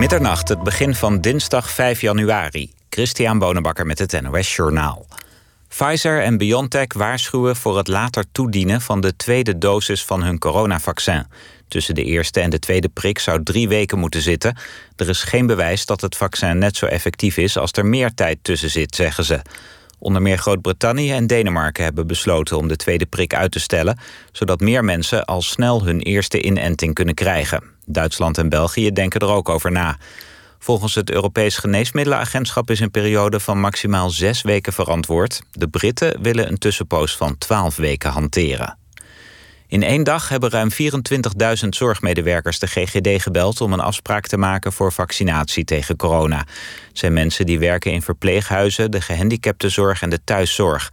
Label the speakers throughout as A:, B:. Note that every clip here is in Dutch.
A: Middernacht, het begin van dinsdag 5 januari. Christian Bonenbakker met het NOS Journaal. Pfizer en BioNTech waarschuwen voor het later toedienen van de tweede dosis van hun coronavaccin. Tussen de eerste en de tweede prik zou drie weken moeten zitten. Er is geen bewijs dat het vaccin net zo effectief is als er meer tijd tussen zit, zeggen ze. Onder meer Groot-Brittannië en Denemarken hebben besloten om de tweede prik uit te stellen, zodat meer mensen al snel hun eerste inenting kunnen krijgen. Duitsland en België denken er ook over na. Volgens het Europees Geneesmiddelenagentschap is een periode van maximaal zes weken verantwoord. De Britten willen een tussenpoos van twaalf weken hanteren. In één dag hebben ruim 24.000 zorgmedewerkers de GGD gebeld om een afspraak te maken voor vaccinatie tegen corona. Het zijn mensen die werken in verpleeghuizen, de gehandicaptenzorg en de thuiszorg.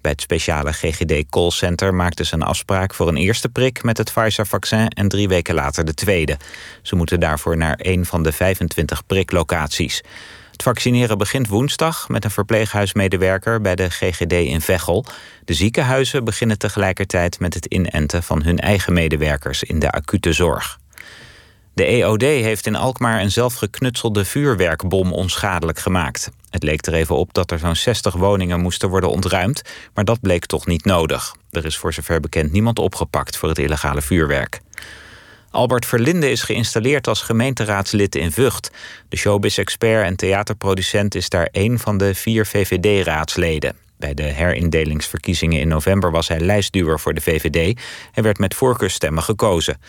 A: Bij het speciale GGD Callcenter maakten ze een afspraak voor een eerste prik met het Pfizer-vaccin en drie weken later de tweede. Ze moeten daarvoor naar een van de 25 priklocaties. Het vaccineren begint woensdag met een verpleeghuismedewerker bij de GGD in Veghel. De ziekenhuizen beginnen tegelijkertijd met het inenten van hun eigen medewerkers in de acute zorg. De EOD heeft in Alkmaar een zelfgeknutselde vuurwerkbom onschadelijk gemaakt. Het leek er even op dat er zo'n 60 woningen moesten worden ontruimd, maar dat bleek toch niet nodig. Er is voor zover bekend niemand opgepakt voor het illegale vuurwerk. Albert Verlinde is geïnstalleerd als gemeenteraadslid in Vught. De showbiz-expert en theaterproducent is daar één van de vier VVD-raadsleden. Bij de herindelingsverkiezingen in november was hij lijstduwer voor de VVD en werd met voorkeurstemmen gekozen.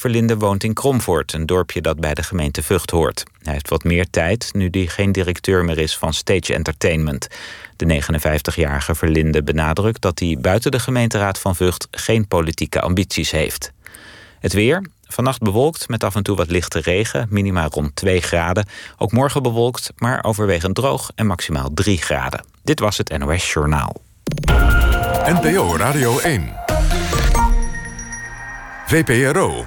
A: Verlinde woont in Kromvoort, een dorpje dat bij de gemeente Vught hoort. Hij heeft wat meer tijd nu hij geen directeur meer is van Stage Entertainment. De 59-jarige Verlinde benadrukt dat hij buiten de gemeenteraad van Vught geen politieke ambities heeft. Het weer. Vannacht bewolkt met af en toe wat lichte regen, minima rond 2 graden. Ook morgen bewolkt, maar overwegend droog en maximaal 3 graden. Dit was het NOS Journaal.
B: NPO Radio 1. VPRO.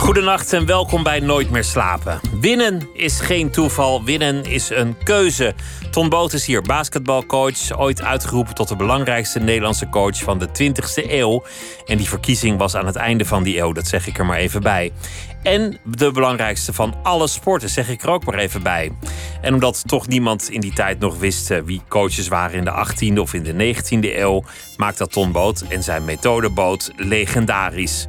C: Goedenacht en welkom bij Nooit meer slapen. Winnen is geen toeval, winnen is een keuze. Ton Boot is hier, basketbalcoach, ooit uitgeroepen tot de belangrijkste Nederlandse coach van de 20e eeuw. En die verkiezing was aan het einde van die eeuw, dat zeg ik er maar even bij. En de belangrijkste van alle sporten, zeg ik er ook maar even bij. En omdat toch niemand in die tijd nog wist eh, wie coaches waren in de 18e of in de 19e eeuw, maakt dat Ton Boot en zijn methodeboot legendarisch.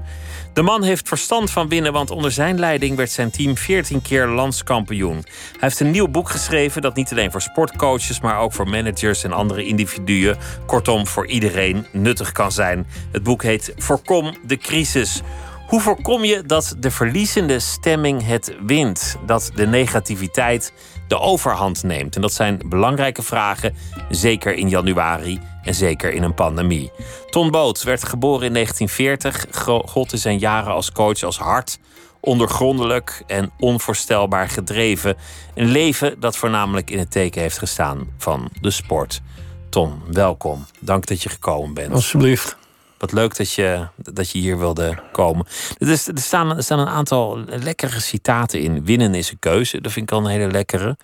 C: De man heeft verstand van winnen, want onder zijn leiding werd zijn team 14 keer landskampioen. Hij heeft een nieuw boek geschreven dat niet alleen voor sportcoaches, maar ook voor managers en andere individuen, kortom voor iedereen nuttig kan zijn. Het boek heet Voorkom de crisis. Hoe voorkom je dat de verliezende stemming het wint? Dat de negativiteit de overhand neemt? En dat zijn belangrijke vragen, zeker in januari en zeker in een pandemie. Ton Boot werd geboren in 1940. God in zijn jaren als coach als hard, ondergrondelijk en onvoorstelbaar gedreven. Een leven dat voornamelijk in het teken heeft gestaan van de sport. Ton, welkom. Dank dat je gekomen bent.
D: Alsjeblieft.
C: Wat leuk dat je, dat je hier wilde komen. Er, staan, er staan een aantal lekkere citaten in. Winnen is een keuze, dat vind ik al een hele lekkere.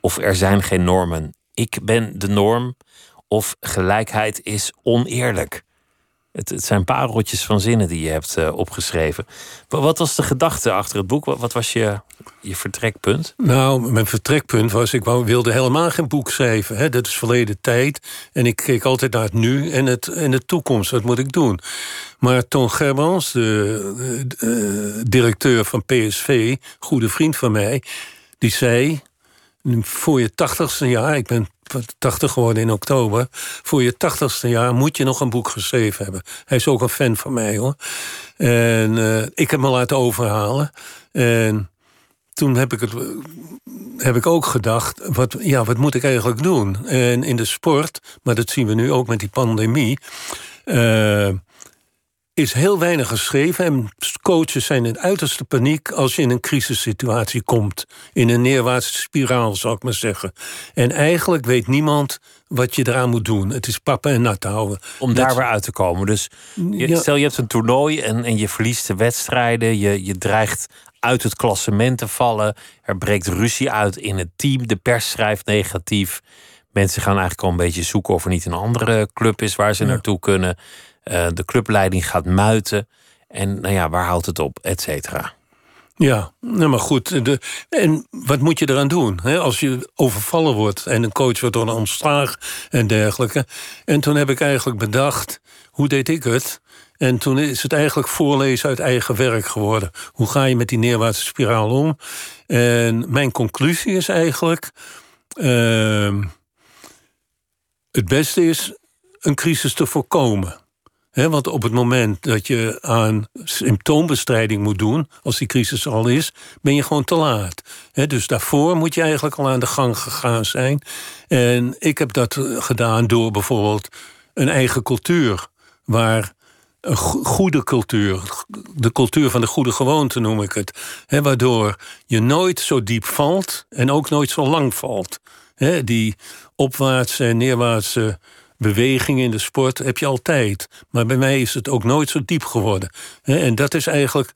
C: Of er zijn geen normen. Ik ben de norm. Of gelijkheid is oneerlijk. Het, het zijn pareltjes van zinnen die je hebt uh, opgeschreven. Wat was de gedachte achter het boek? Wat, was je, je vertrekpunt?
D: Nou, mijn vertrekpunt was... ik wilde helemaal geen boek schrijven. Hè. Dat is verleden tijd. En ik keek altijd naar het nu en, het, en de toekomst. Wat moet ik doen? Maar Ton Gerbans, de, de, directeur van PSV... goede vriend van mij... die zei voor je tachtigste jaar, ik ben 80 geworden in oktober. Voor je tachtigste jaar moet je nog een boek geschreven hebben. Hij is ook een fan van mij hoor. En uh, ik heb me laten overhalen. En toen heb ik, het, heb ik ook gedacht, wat, ja, wat moet ik eigenlijk doen? En in de sport, maar dat zien we nu ook met die pandemie... Uh, is heel weinig geschreven. En coaches zijn in uiterste paniek als je in een crisissituatie komt. In een neerwaartse spiraal, zou ik maar zeggen. En eigenlijk weet niemand wat je eraan moet doen. Het is pappen en nat houden.
C: Om daar weer uit te komen. Dus stel je hebt een toernooi en, en je verliest de wedstrijden. Je, je dreigt uit het klassement te vallen. Er breekt ruzie uit in het team. De pers schrijft negatief. Mensen gaan eigenlijk al een beetje zoeken of er niet een andere club is waar ze naartoe kunnen. Uh, de clubleiding gaat muiten. En nou ja, waar houdt het op, et cetera.
D: Ja, nou maar goed. De, en wat moet je eraan doen? Hè? Als je overvallen wordt en een coach wordt een ontslag en dergelijke. En toen heb ik eigenlijk bedacht, hoe deed ik het? En toen is het eigenlijk voorlezen uit eigen werk geworden. Hoe ga je met die neerwaartse spiraal om? En mijn conclusie is eigenlijk... Uh, het beste is een crisis te voorkomen. Want op het moment dat je aan symptoombestrijding moet doen, als die crisis al is, ben je gewoon te laat. dus daarvoor moet je eigenlijk al aan de gang gegaan zijn. En ik heb dat gedaan door bijvoorbeeld een eigen cultuur, waar een goede cultuur, de cultuur van de goede gewoonte noem ik het, waardoor je nooit zo diep valt en ook nooit zo lang valt. die opwaartse en neerwaartse beweging in de sport heb je altijd. Maar bij mij is het ook nooit zo diep geworden. En dat is eigenlijk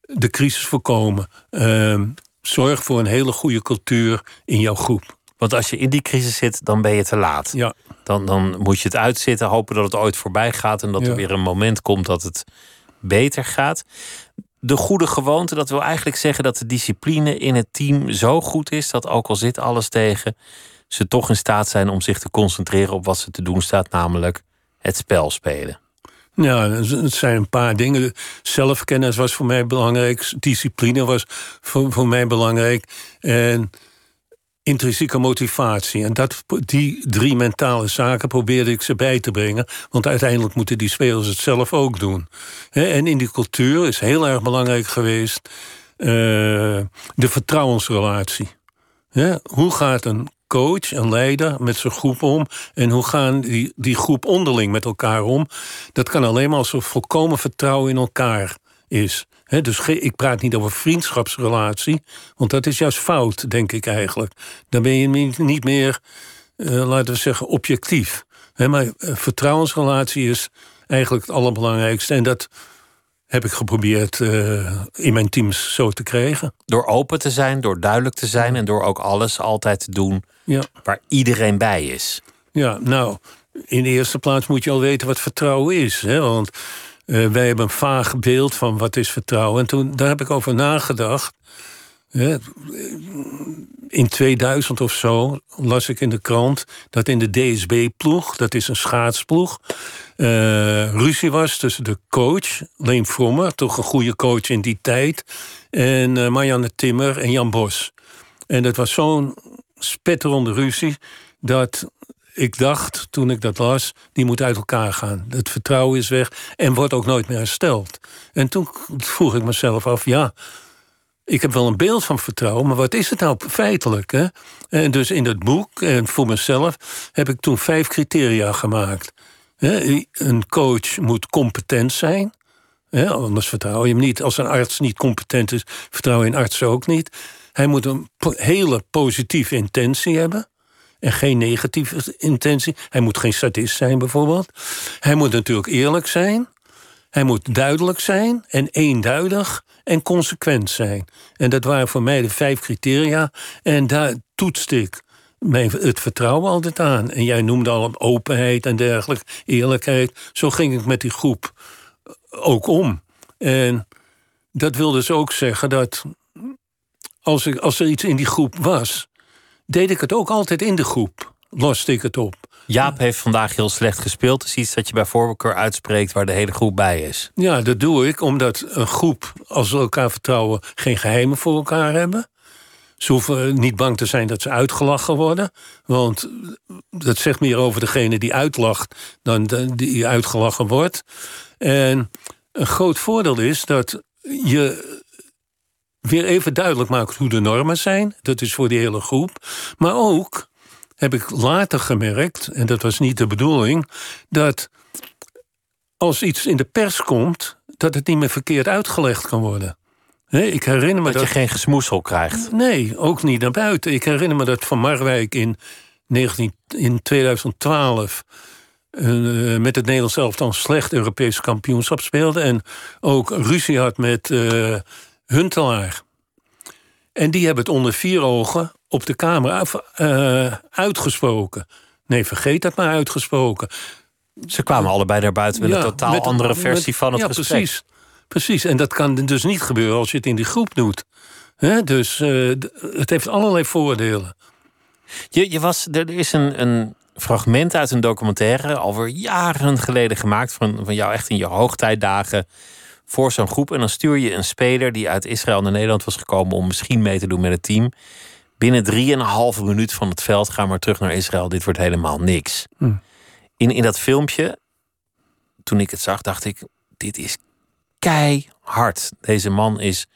D: de crisis voorkomen. Ehm, zorg voor een hele goede cultuur in jouw groep.
C: Want als je in die crisis zit, dan ben je te laat.
D: Ja.
C: Dan, dan moet je het uitzitten, hopen dat het ooit voorbij gaat en dat er weer een moment komt dat het beter gaat. De goede gewoonte, dat wil eigenlijk zeggen dat de discipline in het team zo goed is dat ook al zit alles tegen, ze toch in staat zijn om zich te concentreren op wat ze te doen staat, namelijk het spel spelen.
D: Ja, het zijn een paar dingen. Zelfkennis was voor mij belangrijk. Discipline was voor, voor mij belangrijk. En intrinsieke motivatie. En dat, die drie mentale zaken probeerde ik ze bij te brengen. Want uiteindelijk moeten die spelers het zelf ook doen. En in die cultuur is heel erg belangrijk geweest... Uh, de vertrouwensrelatie. Hoe gaat een coach, een leider met zijn groep om? En hoe gaan die, die groep onderling met elkaar om? Dat kan alleen maar als er volkomen vertrouwen in elkaar is. dus ik praat niet over vriendschapsrelatie, want dat is juist fout, denk ik eigenlijk. Dan ben je niet meer, uh, laten we zeggen, objectief. maar uh, vertrouwensrelatie is eigenlijk het allerbelangrijkste. En dat heb ik geprobeerd uh, in mijn teams zo te krijgen.
C: Door open te zijn, door duidelijk te zijn en door ook alles altijd te doen ja. waar iedereen bij is.
D: Ja, nou, in de eerste plaats moet je al weten wat vertrouwen is. Hè? Want uh, wij hebben een vaag beeld van wat is vertrouwen. En toen, daar heb ik over nagedacht. In 2000 of zo las ik in de krant dat in de DSB-ploeg, dat is een schaatsploeg, uh, ruzie was tussen de coach, Leen Frommer, toch een goede coach in die tijd, en uh, Marianne Timmer en Jan Bos. En dat was zo'n spetterende ruzie dat ik dacht toen ik dat las, die moet uit elkaar gaan. Het vertrouwen is weg en wordt ook nooit meer hersteld. En toen vroeg ik mezelf af, ja, ik heb wel een beeld van vertrouwen, maar wat is het nou feitelijk? Hè? En dus in dat boek, en voor mezelf, heb ik toen vijf criteria gemaakt. Een coach moet competent zijn. Anders vertrouw je hem niet. Als een arts niet competent is, vertrouw je een arts ook niet. Hij moet een hele positieve intentie hebben. En geen negatieve intentie. Hij moet geen sadist zijn, bijvoorbeeld. Hij moet natuurlijk eerlijk zijn. Hij moet duidelijk zijn en eenduidig en consequent zijn. En dat waren voor mij de vijf criteria. En daar toetste ik mijn, het vertrouwen altijd aan. En jij noemde al openheid en dergelijke, eerlijkheid. Zo ging ik met die groep ook om. En dat wil dus ook zeggen dat als, ik, als er iets in die groep was, deed ik het ook altijd in de groep. Loste ik het op.
C: Jaap heeft vandaag heel slecht gespeeld. Dus iets dat je bij voorkeur uitspreekt waar de hele groep bij is.
D: Ja, dat doe ik omdat een groep, als ze elkaar vertrouwen, geen geheimen voor elkaar hebben. Ze hoeven niet bang te zijn dat ze uitgelachen worden. Want dat zegt meer over degene die uitlacht dan die uitgelachen wordt. En een groot voordeel is dat je weer even duidelijk maakt hoe de normen zijn. Dat is voor die hele groep. Maar ook heb ik later gemerkt, en dat was niet de bedoeling, dat als iets in de pers komt, dat het niet meer verkeerd uitgelegd kan worden. Nee, ik herinner me
C: dat, dat je geen gesmoesel krijgt.
D: Nee, ook niet naar buiten. Ik herinner me dat Van Marwijk in, 19, in 2012 uh, met het Nederlands elftal slecht Europees kampioenschap speelde. En ook ruzie had met uh, Huntelaar. En die hebben het onder vier ogen op de Kamer uh, uitgesproken. Nee, vergeet dat maar uitgesproken.
C: Ze kwamen allebei naar buiten met een totaal andere versie van het
D: ja,
C: gesprek.
D: Precies, precies. En dat kan dus niet gebeuren als je het in die groep doet. He, dus uh, het heeft allerlei voordelen.
C: Je, je was, er is een, een fragment uit een documentaire, alweer jaren geleden gemaakt, van, van jou echt in je hoogtijdagen voor zo'n groep. En dan stuur je een speler die uit Israël naar Nederland was gekomen om misschien mee te doen met het team. Binnen drieënhalve minuut van het veld gaan maar terug naar Israël. Dit wordt helemaal niks.
D: Hm.
C: In, in dat filmpje, toen ik het zag, dacht ik: dit is keihard. Deze man is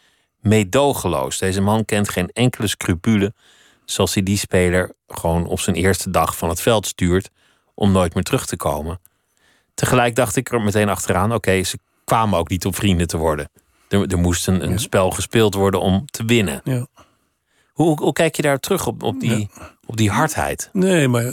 C: meedogenloos. Deze man kent geen enkele scrupule. Zoals hij die speler gewoon op zijn eerste dag van het veld stuurt. om nooit meer terug te komen. Tegelijk dacht ik er meteen achteraan: oké, ze kwamen ook niet om vrienden te worden. Er, er moest een, een spel gespeeld worden om te winnen.
D: Ja.
C: Hoe, hoe kijk je daar terug op, op, die, op die hardheid?
D: Nee, maar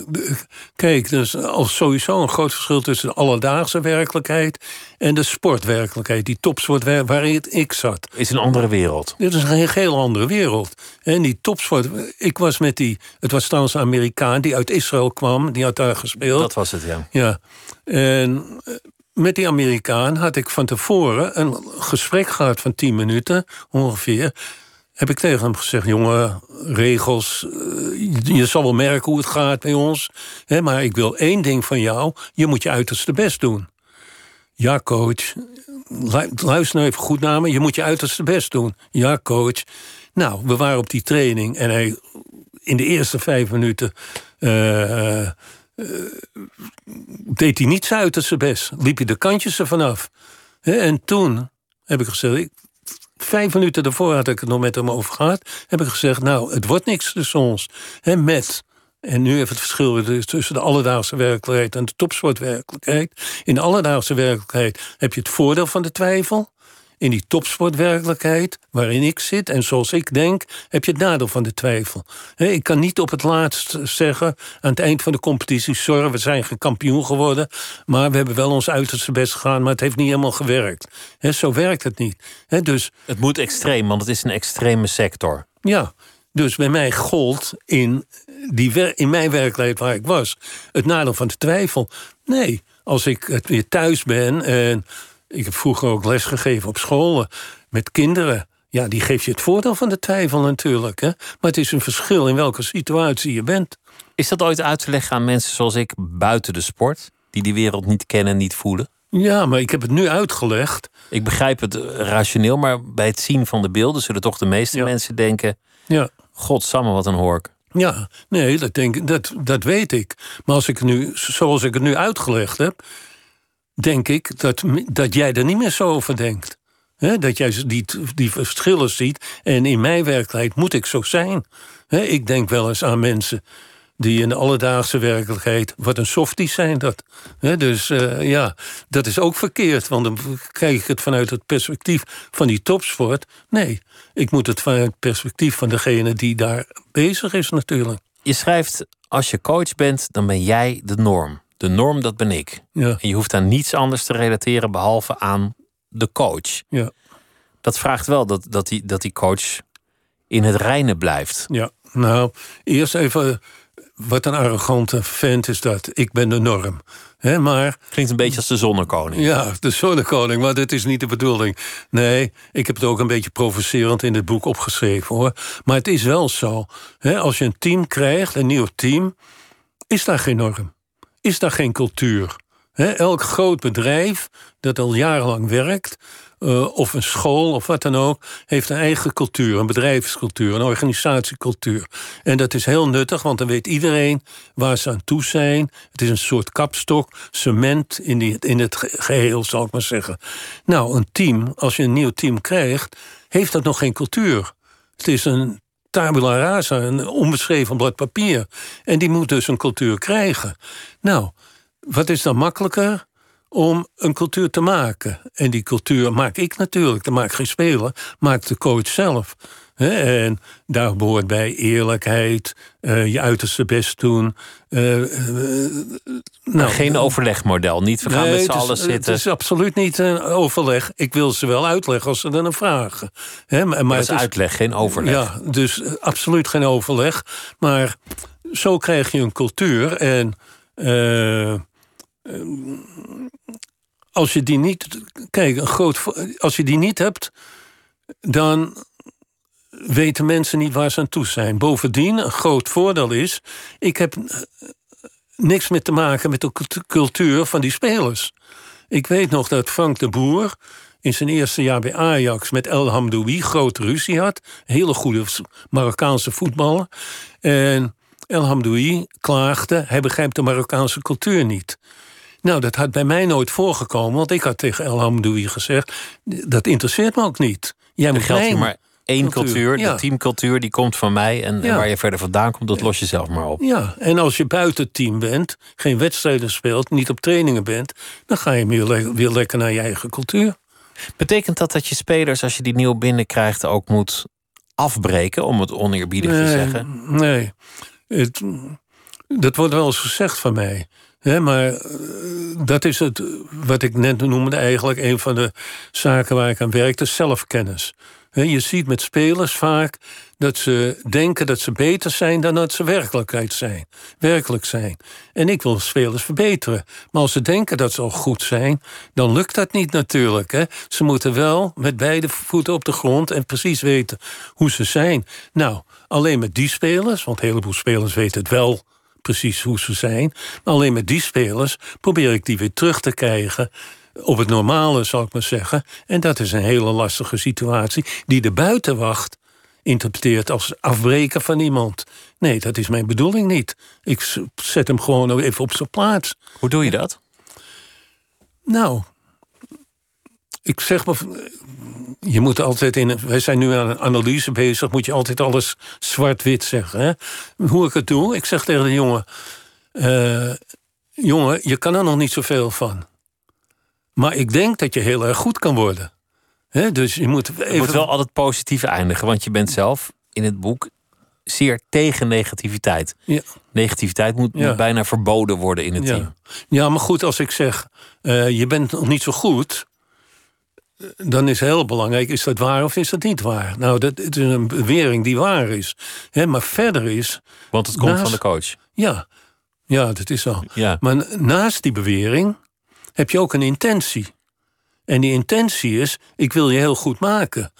D: kijk, er is al sowieso een groot verschil tussen de alledaagse werkelijkheid en de sportwerkelijkheid, die topsport waarin ik zat.
C: Is een andere wereld.
D: Dit is een heel andere wereld. En die topsport, ik was met die, het was trouwens een Amerikaan die uit Israël kwam, die had daar gespeeld.
C: Dat was het, ja.
D: Ja. En met die Amerikaan had ik van tevoren een gesprek gehad van 10 minuten ongeveer. Heb ik tegen hem gezegd: jongen, regels. Je zal wel merken hoe het gaat bij ons. Hè, maar ik wil één ding van jou: je moet je uiterste best doen. Ja, coach. Luister nou even goed naar me. Je moet je uiterste best doen. Ja, coach. Nou, we waren op die training en hij in de eerste vijf minuten. Uh, deed hij niet zijn uiterste best. Liep hij de kantjes ervan af. En toen heb ik gezegd... vijf minuten daarvoor had ik het nog met hem over gehad... heb ik gezegd, nou, het wordt niks tussen ons. met... En nu even het verschil tussen de alledaagse werkelijkheid en de topsportwerkelijkheid. In de alledaagse werkelijkheid heb je het voordeel van de twijfel in die topsportwerkelijkheid waarin ik zit en zoals ik denk, heb je het nadeel van de twijfel. ik kan niet op het laatst zeggen aan het eind van de competitie: sorry, we zijn geen kampioen geworden, maar we hebben wel ons uiterste best gedaan, maar het heeft niet helemaal gewerkt. zo werkt het niet. dus,
C: het moet extreem, want het is een extreme sector.
D: Ja, dus bij mij gold in, die, in mijn werkelijkheid waar ik was het nadeel van de twijfel. Nee, als ik weer thuis ben en ik heb vroeger ook lesgegeven op scholen met kinderen. Ja, die geef je het voordeel van de twijfel natuurlijk. Hè? Maar het is een verschil in welke situatie je bent.
C: Is dat ooit uit te leggen aan mensen zoals ik buiten de sport, die die wereld niet kennen en niet voelen?
D: Ja, maar ik heb het nu uitgelegd.
C: Ik begrijp het rationeel, maar bij het zien van de beelden zullen toch de meeste mensen denken:
D: ja.
C: Godsamme, wat een hork.
D: Ja, nee, dat, denk, dat, dat weet ik. Maar als ik nu, zoals ik het nu uitgelegd heb, denk ik dat, dat jij er niet meer zo over denkt. dat jij die, die verschillen ziet. En in mijn werkelijkheid moet ik zo zijn. ik denk wel eens aan mensen die in de alledaagse werkelijkheid... wat een softies zijn dat. dus uh, ja, dat is ook verkeerd. Want dan kijk ik het vanuit het perspectief van die topsport. Nee, ik moet het vanuit het perspectief van degene die daar bezig is natuurlijk.
C: Je schrijft, als je coach bent, dan ben jij de norm. De norm, dat ben ik.
D: Ja.
C: En je hoeft aan niets anders te relateren behalve aan de coach.
D: Ja.
C: Dat vraagt wel dat, dat, die, dat die coach in het reinen blijft.
D: Ja, nou, eerst even wat een arrogante vent is dat. Ik ben de norm. He, maar,
C: Klinkt een beetje als de zonnekoning.
D: Ja, de zonnekoning, maar dit is niet de bedoeling. Nee, ik heb het ook een beetje provocerend in het boek opgeschreven hoor. Maar het is wel zo. als je een team krijgt, een nieuw team, is daar geen norm is daar geen cultuur. elk groot bedrijf dat al jarenlang werkt, uh, of een school of wat dan ook, heeft een eigen cultuur, een bedrijfscultuur, een organisatiecultuur. En dat is heel nuttig, want dan weet iedereen waar ze aan toe zijn. Het is een soort kapstok, cement in, die, in het geheel, zal ik maar zeggen. Nou, een team, als je een nieuw team krijgt, heeft dat nog geen cultuur. Het is een tabula rasa, een onbeschreven blad papier. En die moet dus een cultuur krijgen. Nou, wat is dan makkelijker? Om een cultuur te maken. En die cultuur maak ik natuurlijk, dat maakt geen speler, maakt de coach zelf. En daar behoort bij eerlijkheid, uh, je uiterste best doen. Uh,
C: uh, nou, geen overlegmodel, niet we gaan nee, met z'n allen zitten. Het
D: is absoluut niet een overleg. Ik wil ze wel uitleggen als ze er een vragen.
C: He, maar, maar het is uitleg, geen overleg.
D: Ja, dus absoluut geen overleg. Maar zo krijg je een cultuur. En als je die niet. Kijk, een groot, als je die niet hebt, dan weten mensen niet waar ze aan toe zijn. Bovendien, een groot voordeel is, ik heb eh, niks meer te maken met de cultuur van die spelers. Ik weet nog dat Frank de Boer in zijn eerste jaar bij Ajax met El Hamdoui grote ruzie had. Hele goede Marokkaanse voetballer. En El Hamdoui klaagde, hij begrijpt de Marokkaanse cultuur niet. Nou, dat had bij mij nooit voorgekomen, want ik had tegen El Hamdoui gezegd: dat interesseert me ook niet.
C: Jij moet mij maar één cultuur, de teamcultuur, die komt van mij. En, waar je verder vandaan komt, dat los je zelf maar op.
D: Ja, en als je buiten het team bent, geen wedstrijden speelt, niet op trainingen bent, dan ga je weer, weer lekker naar je eigen cultuur.
C: Betekent dat dat je spelers, als je die nieuw binnenkrijgt, ook moet afbreken, om het oneerbiedig te zeggen?
D: Nee, het, dat wordt wel eens gezegd van mij. maar eh, dat is het, wat ik net noemde, eigenlijk een van de zaken waar ik aan werkte: zelfkennis. Je ziet met spelers vaak dat ze denken dat ze beter zijn dan dat ze werkelijkheid zijn. Werkelijk zijn. En ik wil spelers verbeteren. Maar als ze denken dat ze al goed zijn, dan lukt dat niet natuurlijk. Hè? Ze moeten wel met beide voeten op de grond en precies weten hoe ze zijn. Nou, alleen met die spelers, want een heleboel spelers weten het wel precies hoe ze zijn. Maar alleen met die spelers probeer ik die weer terug te krijgen op het normale, zal ik maar zeggen. En dat is een hele lastige situatie die de buitenwacht interpreteert als afbreken van iemand. Nee, dat is mijn bedoeling niet. Ik zet hem gewoon even op zijn plaats.
C: Hoe doe je dat?
D: Nou, ik zeg maar, je moet altijd in. Wij zijn nu aan een analyse bezig, moet je altijd alles zwart-wit zeggen. Hè? Hoe ik het doe, ik zeg tegen de jongen: uh, Jongen, je kan er nog niet zoveel van. Maar ik denk dat je heel erg goed kan worden. dus je moet, even...
C: je moet wel altijd positief eindigen, want je bent zelf in het boek zeer tegen negativiteit. Ja. Negativiteit moet, bijna verboden worden in het
D: ja.
C: team.
D: Ja, maar goed, als ik zeg, uh, je bent nog niet zo goed... dan is heel belangrijk, is dat waar of is dat niet waar? Nou, dat het is een bewering die waar is. maar verder is...
C: Want het komt van de coach.
D: Ja, ja dat is zo. Ja. Maar naast die bewering heb je ook een intentie. En die intentie is, ik wil je heel goed maken.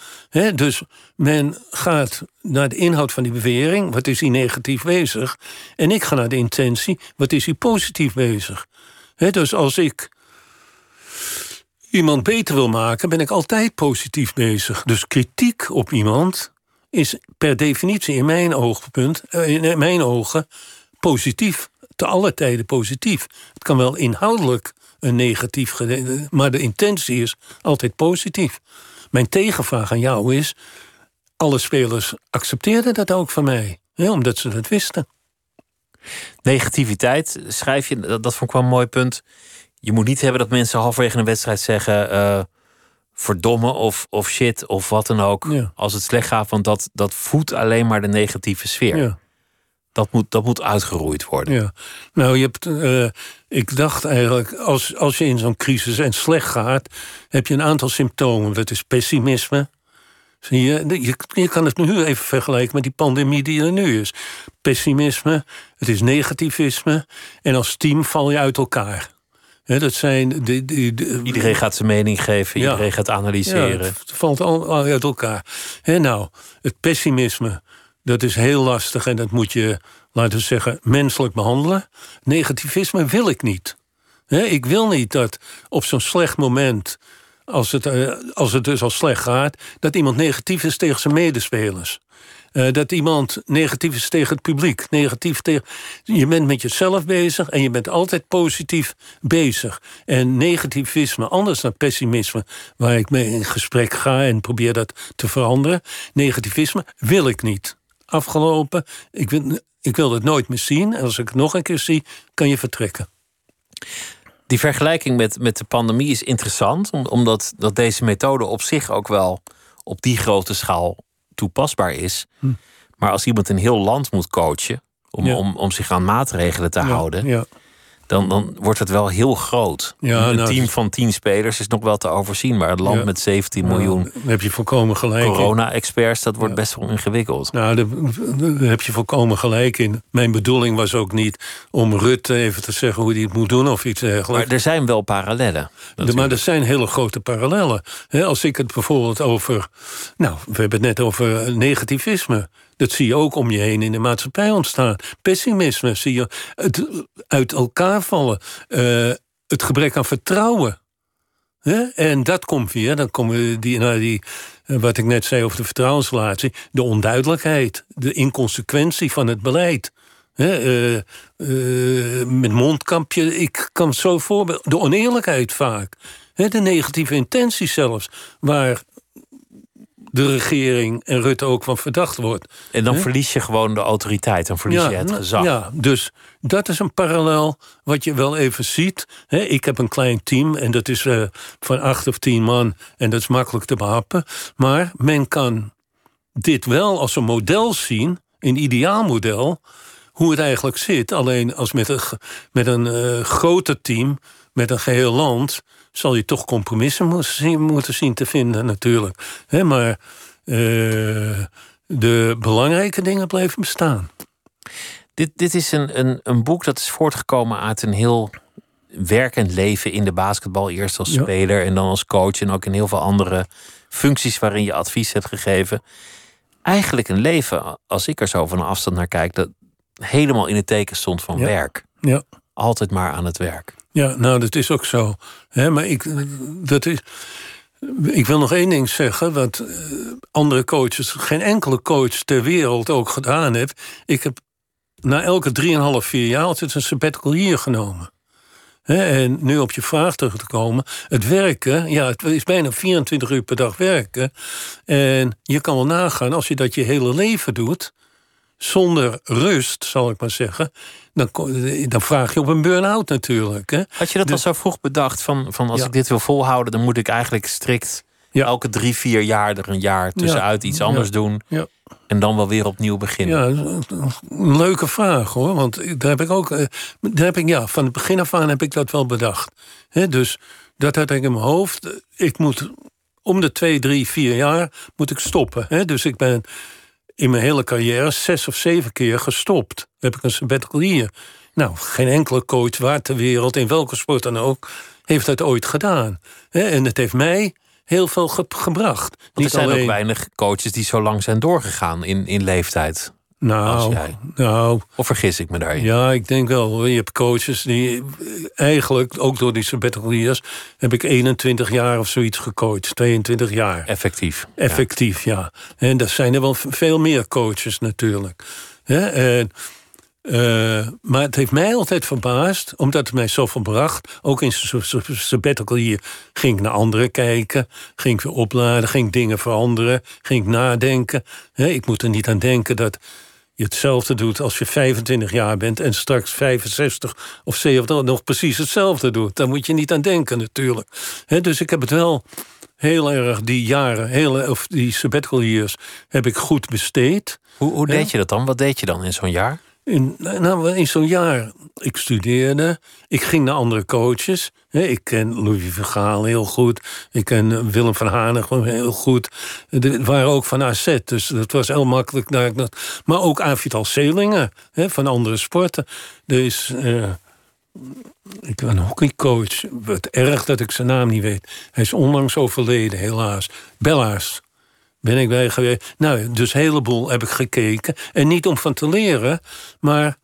D: dus men gaat naar de inhoud van die bewering, wat is hij negatief bezig? En ik ga naar de intentie, wat is hij positief bezig? dus als ik iemand beter wil maken, ben ik altijd positief bezig. Dus kritiek op iemand is per definitie in mijn oogpunt, eh, in mijn ogen, positief. Te alle tijden positief. Het kan wel inhoudelijk een negatief Maar de intentie is altijd positief. Mijn tegenvraag aan jou is: alle spelers accepteerden dat ook van mij, hè, omdat ze dat wisten.
C: Negativiteit, schrijf je, dat, dat vond ik wel een mooi punt. Je moet niet hebben dat mensen halverwege een wedstrijd zeggen. Uh, verdomme of, of shit of wat dan ook. Als het slecht gaat, want dat, dat voedt alleen maar de negatieve sfeer. Ja. Dat moet, dat moet uitgeroeid worden.
D: Ja. Nou, je hebt, uh, ik dacht eigenlijk, als, als je in zo'n crisis en slecht gaat, heb je een aantal symptomen. Dat is pessimisme. Zie je, je, je kan het nu even vergelijken met die pandemie die er nu is. Pessimisme, het is negativisme. En als team val je uit elkaar. dat zijn de, de,
C: iedereen gaat zijn mening geven, iedereen gaat analyseren. Ja,
D: het valt al uit elkaar. He, nou, het pessimisme dat is heel lastig en dat moet je, laten we zeggen, menselijk behandelen. Negativisme wil ik niet. ik wil niet dat op zo'n slecht moment, als het, eh, als het dus al slecht gaat, dat iemand negatief is tegen zijn medespelers. Uh, dat iemand negatief is tegen het publiek. Negatief tegen. Je bent met jezelf bezig en je bent altijd positief bezig. En negativisme, anders dan pessimisme, waar ik mee in gesprek ga en probeer dat te veranderen. Negativisme wil ik niet afgelopen. Ik wil, ik wil het nooit meer zien. En als ik het nog een keer zie, kan je vertrekken.
C: Die vergelijking met, met de pandemie is interessant, omdat dat deze methode op zich ook wel op die grote schaal toepasbaar is. Maar als iemand een heel land moet coachen om,
D: Ja.
C: om, om zich aan maatregelen te houden,
D: Ja,
C: dan, dan wordt het wel heel groot.
D: Ja,
C: een
D: nou,
C: team
D: dus-
C: van 10 spelers is nog wel te overzien, maar het land
D: Ja.
C: met 17 miljoen
D: daar heb je volkomen gelijk
C: corona-experts, dat wordt best wel ingewikkeld.
D: Nou, daar, daar heb je volkomen gelijk in. Mijn bedoeling was ook niet om Rutte even te zeggen hoe hij het moet doen of iets dergelijks.
C: Maar er zijn wel parallellen.
D: De- maar er zijn hele grote parallellen. Als ik het bijvoorbeeld over. Nou, we hebben het net over negativisme. Dat zie je ook om je heen in de maatschappij ontstaan. Pessimisme zie je het uit elkaar vallen. Eh, het gebrek aan vertrouwen. En dat komt weer, dan komen die, naar die, eh, wat ik net zei over de vertrouwensrelatie, de onduidelijkheid, de inconsequentie van het beleid. Hè, eh, eh, met mondkapje, ik kan zo voorbeeld. De oneerlijkheid vaak. De negatieve intenties zelfs. Waar de regering en Rutte ook van verdacht wordt.
C: En dan verlies je gewoon de autoriteit, dan verlies je het
D: nou,
C: gezag.
D: Ja, dus dat is een parallel wat je wel even ziet. Ik heb een klein team en dat is eh, van acht of tien man en dat is makkelijk te behappen. Maar men kan dit wel als een model zien, een ideaalmodel, hoe het eigenlijk zit. Alleen als met een, met een eh, groter team, met een geheel land, zal je toch compromissen moeten zien, moeten zien te vinden natuurlijk. Maar eh, de belangrijke dingen blijven bestaan.
C: Dit, dit is een, een, een boek dat is voortgekomen uit een heel werkend leven in de basketbal. Eerst als
D: Ja.
C: speler en dan als coach. En ook in heel veel andere functies waarin je advies hebt gegeven. Eigenlijk een leven, als ik er zo van afstand naar kijk, dat helemaal in het teken stond van
D: Ja.
C: werk.
D: Ja.
C: Altijd maar aan het werk.
D: Ja, nou, dat is ook zo. Maar ik, dat is, ik wil nog één ding zeggen, wat eh, andere coaches, geen enkele coach ter wereld ook gedaan heeft. Ik heb na elke 3,5, 4 jaar altijd een sabbatical genomen. En nu op je vraag terug te komen. Het werken, ja, het is bijna 24 uur per dag werken. En je kan wel nagaan, als je dat je hele leven doet, zonder rust, zal ik maar zeggen, dan, vraag je op een burn-out natuurlijk. Hè?
C: Had je dat al zo vroeg bedacht van, van als
D: Ja.
C: ik dit wil volhouden, dan moet ik eigenlijk strikt
D: Ja.
C: elke drie, vier jaar er een jaar tussenuit iets anders doen.
D: Ja.
C: En dan wel weer opnieuw beginnen.
D: Ja, een leuke vraag hoor. Want daar heb ik ook. eh, Daar heb ik, ja, van het begin af aan heb ik dat wel bedacht. Dus dat had ik in mijn hoofd. Ik moet om de twee, drie, vier jaar moet ik stoppen. Hè? Dus ik ben in mijn hele carrière zes of zeven keer gestopt. Heb ik een sabbatical year. Nou, geen enkele coach waar ter wereld, in welke sport dan ook, heeft dat ooit gedaan. En het heeft mij heel veel ge- gebracht.
C: Er zijn ook weinig coaches die zo lang zijn doorgegaan in, in leeftijd. Als
D: Nou,
C: jij.
D: nou,
C: Of vergis ik me daarin?
D: Ja, ik denk wel. Je hebt coaches die eigenlijk, ook door die sabbatical years, heb ik 21 jaar of zoiets gecoacht. 22 jaar.
C: Effectief.
D: Effectief, ja. En er zijn er wel veel meer coaches natuurlijk. En, eh, maar het heeft mij altijd verbaasd, omdat het mij zoveel bracht. Ook in sabbatical year ging ik naar anderen kijken. Ging ik weer opladen, ging ik dingen veranderen. Ging ik nadenken. Ik moet er niet aan denken dat je hetzelfde doet als je 25 jaar bent... en straks 65 of 70 nog precies hetzelfde doet. Daar moet je niet aan denken natuurlijk. Dus ik heb het wel heel erg die jaren, hele, of die sabbatical years, heb ik goed besteed.
C: Hoe, hoe deed je dat dan? Wat deed je dan in zo'n jaar?
D: In, nou, in zo'n jaar, ik studeerde, ik ging naar andere coaches. Ik ken Louis van Gaal heel goed. Ik ken Willem van Hanegem heel goed. Het waren ook van AZ, dus dat was heel makkelijk. Maar ook Avital Selingen van andere sporten. Er is eh, ik ben een hockeycoach. Wat erg dat ik zijn naam niet weet. Hij is onlangs overleden, helaas. Bellaars ben ik bij geweest. Nou, dus een heleboel heb ik gekeken. En niet om van te leren, maar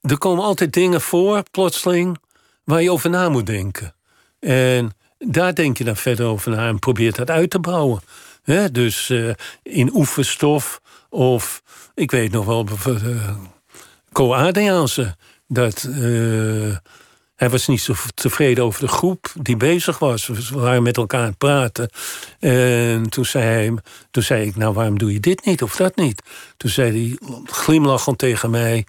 D: er komen altijd dingen voor, plotseling, waar je over na moet denken. En daar denk je dan verder over na en probeert dat uit te bouwen. Dus eh, in oefenstof of, ik weet nog wel, bijvoorbeeld, eh, Co Adriaanse. Dat, eh, hij was niet zo tevreden over de groep die bezig was. We waren met elkaar aan het praten. En toen zei, hij, toen zei ik, nou waarom doe je dit niet of dat niet? Toen zei hij glimlachend tegen mij...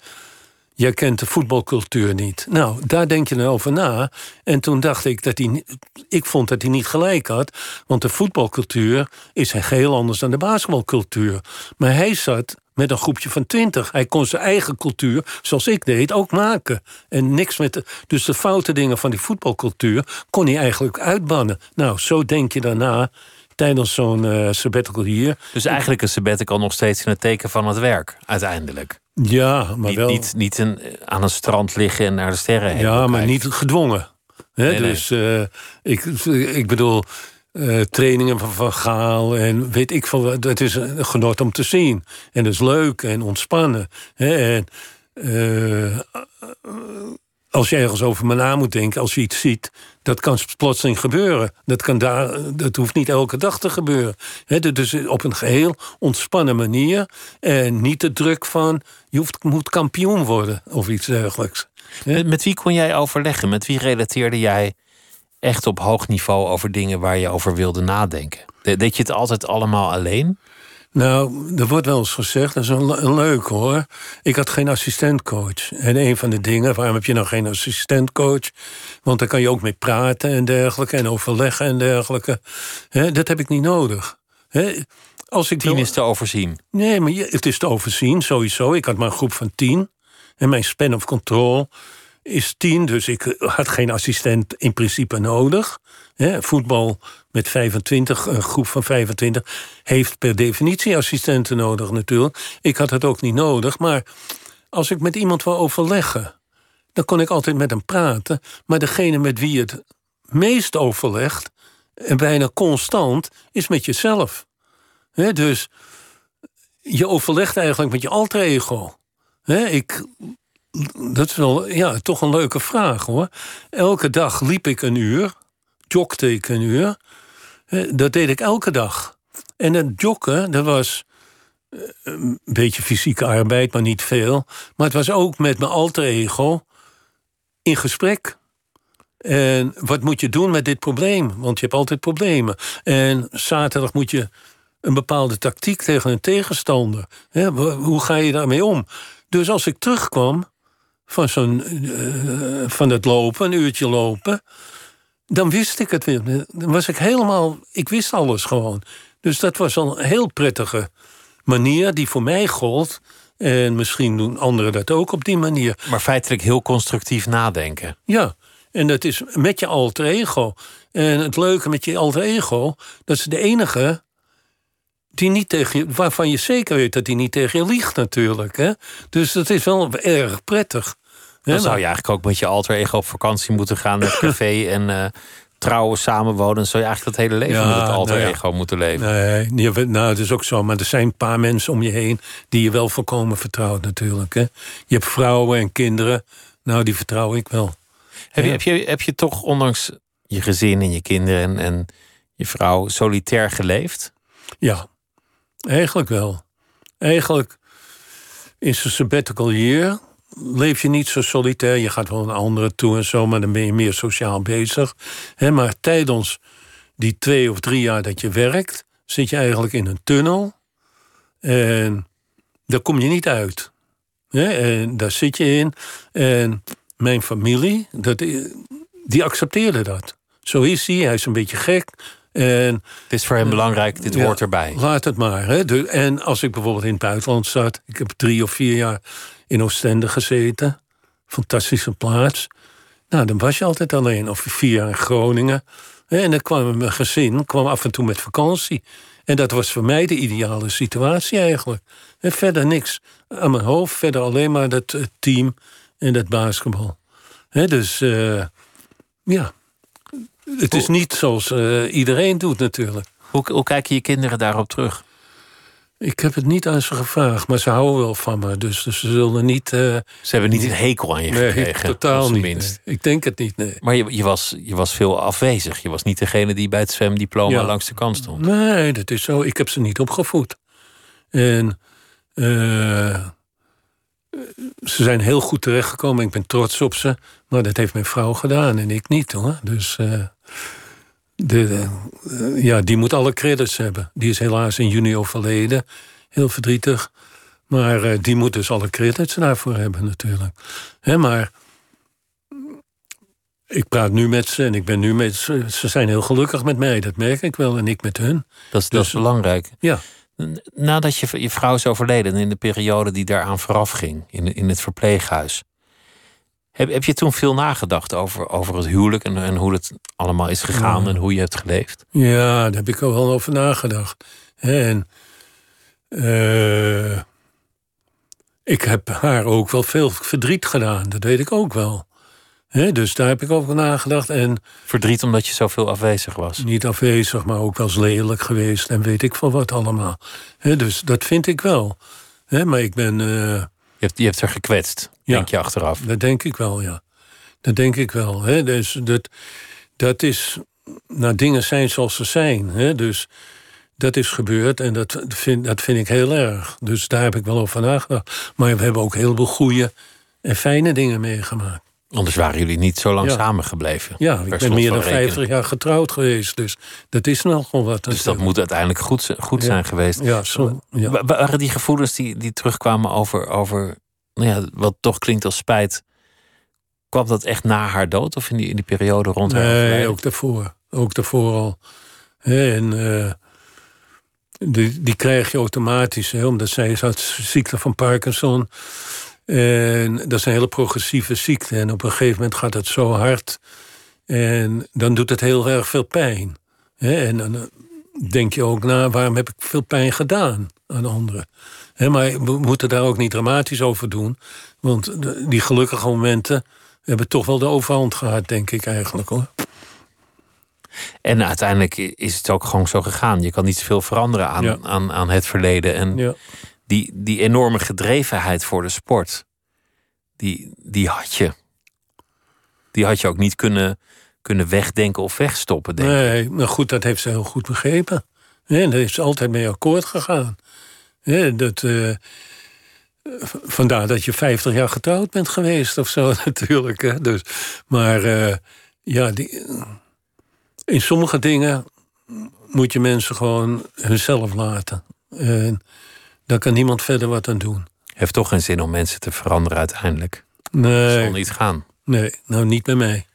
D: jij kent de voetbalcultuur niet. Nou, daar denk je nou over na. En toen dacht ik dat hij. Ik vond dat hij niet gelijk had. Want de voetbalcultuur is heel anders dan de basketbalcultuur. Maar hij zat met een groepje van twintig. Hij kon zijn eigen cultuur, zoals ik deed, ook maken. En niks met. De, dus de foute dingen van die voetbalcultuur kon hij eigenlijk uitbannen. Nou, zo denk je daarna tijdens zo'n uh, sabbatical hier.
C: Dus eigenlijk een sabbatical nog steeds in het teken van het werk, uiteindelijk.
D: Ja, maar
C: niet,
D: wel...
C: Niet, niet een, aan een strand liggen en naar de sterren heen
D: Ja, maar niet gedwongen. Dus Uh, ik, ik bedoel, uh, trainingen van Gaal en weet ik veel. Het is een genot om te zien. En dat is leuk en ontspannen. Hè? En, uh, als je ergens over me na moet denken, als je iets ziet, dat kan plotseling gebeuren. Dat, kan daar, dat hoeft niet elke dag te gebeuren. Dus op een geheel ontspannen manier. En niet de druk van je hoeft, moet kampioen worden of iets dergelijks.
C: Met wie kon jij overleggen? Met wie relateerde jij echt op hoog niveau over dingen waar je over wilde nadenken? Deed je het altijd allemaal alleen?
D: Nou, er wordt wel eens gezegd, dat is een, een leuk hoor. Ik had geen assistentcoach. En een van de dingen, waarom heb je nou geen assistentcoach? Want daar kan je ook mee praten en dergelijke, en overleggen en dergelijke. He, dat heb ik niet nodig. He,
C: als ik tien is te overzien.
D: Nee, maar het is te overzien, sowieso. Ik had maar een groep van tien. En mijn span of control is tien, dus ik had geen assistent in principe nodig. voetbal met 25, een groep van 25, heeft per definitie assistenten nodig natuurlijk. Ik had het ook niet nodig, maar als ik met iemand wil overleggen, dan kon ik altijd met hem praten. Maar degene met wie het meest overlegt, en bijna constant, is met jezelf. dus je overlegt eigenlijk met je alter ego. ik dat is wel ja, toch een leuke vraag hoor. Elke dag liep ik een uur, jogde ik een uur. Dat deed ik elke dag. En het joggen, dat was eh, een beetje fysieke arbeid, maar niet veel. Maar het was ook met mijn alter ego in gesprek. En wat moet je doen met dit probleem? Want je hebt altijd problemen. En zaterdag moet je een bepaalde tactiek tegen een tegenstander. Hoe ga je daarmee om? Dus als ik terugkwam, van, zo'n, uh, van het lopen, een uurtje lopen. Dan wist ik het weer. Dan was ik helemaal. Ik wist alles gewoon. Dus dat was een heel prettige manier die voor mij gold. En misschien doen anderen dat ook op die manier.
C: Maar feitelijk heel constructief nadenken.
D: Ja, en dat is met je alter ego. En het leuke met je alter ego, dat is de enige die niet tegen je, waarvan je zeker weet dat hij niet tegen je liegt natuurlijk. Hè? Dus dat is wel erg prettig.
C: Dan zou je eigenlijk ook met je alter ego op vakantie moeten gaan naar het café en uh, trouwen, samenwonen. Zou je eigenlijk het hele leven met het alter nou ego moeten leven.
D: Nee, nou, het is ook zo. Maar er zijn een paar mensen om je heen die je wel volkomen vertrouwt natuurlijk. Hè? Je hebt vrouwen en kinderen. Nou, die vertrouw ik wel.
C: Heb, je, heb, je, heb je toch, ondanks je gezin en je kinderen en, en je vrouw, solitair geleefd?
D: Ja, eigenlijk wel. Eigenlijk is een sabbatical year leef je niet zo solitair. Je gaat wel naar anderen toe en zo, maar dan ben je meer sociaal bezig. maar tijdens die twee of drie jaar dat je werkt, zit je eigenlijk in een tunnel. En daar kom je niet uit. en daar zit je in. En mijn familie, dat, die accepteerde dat. Zo is hij, hij is een beetje gek. En,
C: het is voor hem belangrijk, dit hoort erbij.
D: Laat het maar. Hè. en als ik bijvoorbeeld in het buitenland zat, ik heb drie of vier jaar in Oostende gezeten. Fantastische plaats. Nou, dan was je altijd alleen. Of vier jaar in Groningen. En dan kwam mijn gezin kwam af en toe met vakantie. En dat was voor mij de ideale situatie eigenlijk. En verder niks aan mijn hoofd. Verder alleen maar dat team en dat basketbal. dus uh, ja, het is niet zoals uh, iedereen doet natuurlijk.
C: Hoe, hoe kijken je kinderen daarop terug?
D: Ik heb het niet aan ze gevraagd, maar ze houden wel van me. Dus, dus ze zullen niet. Uh,
C: ze hebben niet een hekel aan je nee, gekregen.
D: Totaal niet. Nee. Ik denk het niet. Nee.
C: Maar je, je, was, je was veel afwezig. Je was niet degene die bij het zwemdiploma langs de kant stond.
D: Nee, dat is zo. Ik heb ze niet opgevoed. En uh, ze zijn heel goed terechtgekomen. Ik ben trots op ze. Maar dat heeft mijn vrouw gedaan en ik niet hoor. Dus. Uh, de, ja, die moet alle credits hebben. Die is helaas in juni overleden. Heel verdrietig. Maar eh, die moet dus alle credits daarvoor hebben natuurlijk. Hè, maar ik praat nu met ze en ik ben nu met ze. Ze zijn heel gelukkig met mij, dat merk ik wel. En ik met hun.
C: Dat is, dat is
D: Dus-
C: belangrijk.
D: Ja.
C: Nadat je, je vrouw is overleden en in de periode die daaraan vooraf ging, in, in het verpleeghuis. Heb, heb je toen veel nagedacht over, over het huwelijk en, en hoe het allemaal is gegaan en hoe je hebt geleefd?
D: Ja, daar heb ik al wel over nagedacht. En eh, ik heb haar ook wel veel verdriet gedaan, dat weet ik ook wel. Dus daar heb ik over nagedacht. En
C: Verdriet omdat je zoveel afwezig was.
D: niet afwezig, maar ook wel eens lelijk geweest en weet ik veel wat allemaal. Dus dat vind ik wel. Maar ik ben, eh,
C: Je hebt, je hebt er gekwetst,
D: Ja.
C: denk je achteraf.
D: dat denk ik wel, ja. Dat denk ik wel. Dus dat, dat is, nou, dingen zijn zoals ze zijn. Dus dat is gebeurd en dat vind, dat vind ik heel erg. Dus daar heb ik wel over nagedacht. Maar we hebben ook heel veel goede en fijne dingen meegemaakt.
C: Anders waren jullie niet zo lang
D: Ja.
C: samengebleven.
D: Ja, ik ben meer dan
C: rekening.
D: 50 jaar getrouwd geweest. Dus dat is nogal wat.
C: Dus dat moet uiteindelijk goed, zijn- goed
D: Ja.
C: zijn geweest.
D: Ja, zo, ja.
C: Waren die gevoelens die, die terugkwamen over, over nou ja, wat toch klinkt als spijt, kwam dat echt na haar dood of in die, in die periode rond haar
D: Nee, ook daarvoor. Ook daarvoor al. En eh, die, die krijg je automatisch, hè, omdat zij had ziekte van Parkinson. En dat is een hele progressieve ziekte. En op een gegeven moment gaat het zo hard. En dan doet het heel erg veel pijn. En dan eh, denk je ook na, waarom heb ik veel pijn gedaan aan anderen? Maar we moeten daar ook niet dramatisch over doen. Want die gelukkige momenten hebben toch wel de overhand gehad, denk ik eigenlijk hoor.
C: En uiteindelijk is het ook gewoon zo gegaan. Je kan niet zoveel veranderen aan,
D: Ja.
C: aan, aan het verleden. En
D: Ja.
C: Die, die enorme gedrevenheid voor de sport, die, die had je. Die had je ook niet kunnen, kunnen wegdenken of wegstoppen, denk ik.
D: Nee, maar goed, dat heeft ze heel goed begrepen. En daar heeft ze altijd mee akkoord gegaan. Hè, dat, eh, vandaar dat je 50 jaar getrouwd bent geweest of zo, natuurlijk. Hè. Dus, maar eh, ja, die, in sommige dingen moet je mensen gewoon hunzelf laten. En daar kan niemand verder wat aan doen.
C: Heeft toch geen zin om mensen te veranderen uiteindelijk. Dat zal
D: Nee,
C: niet gaan.
D: nee nou niet bij mij.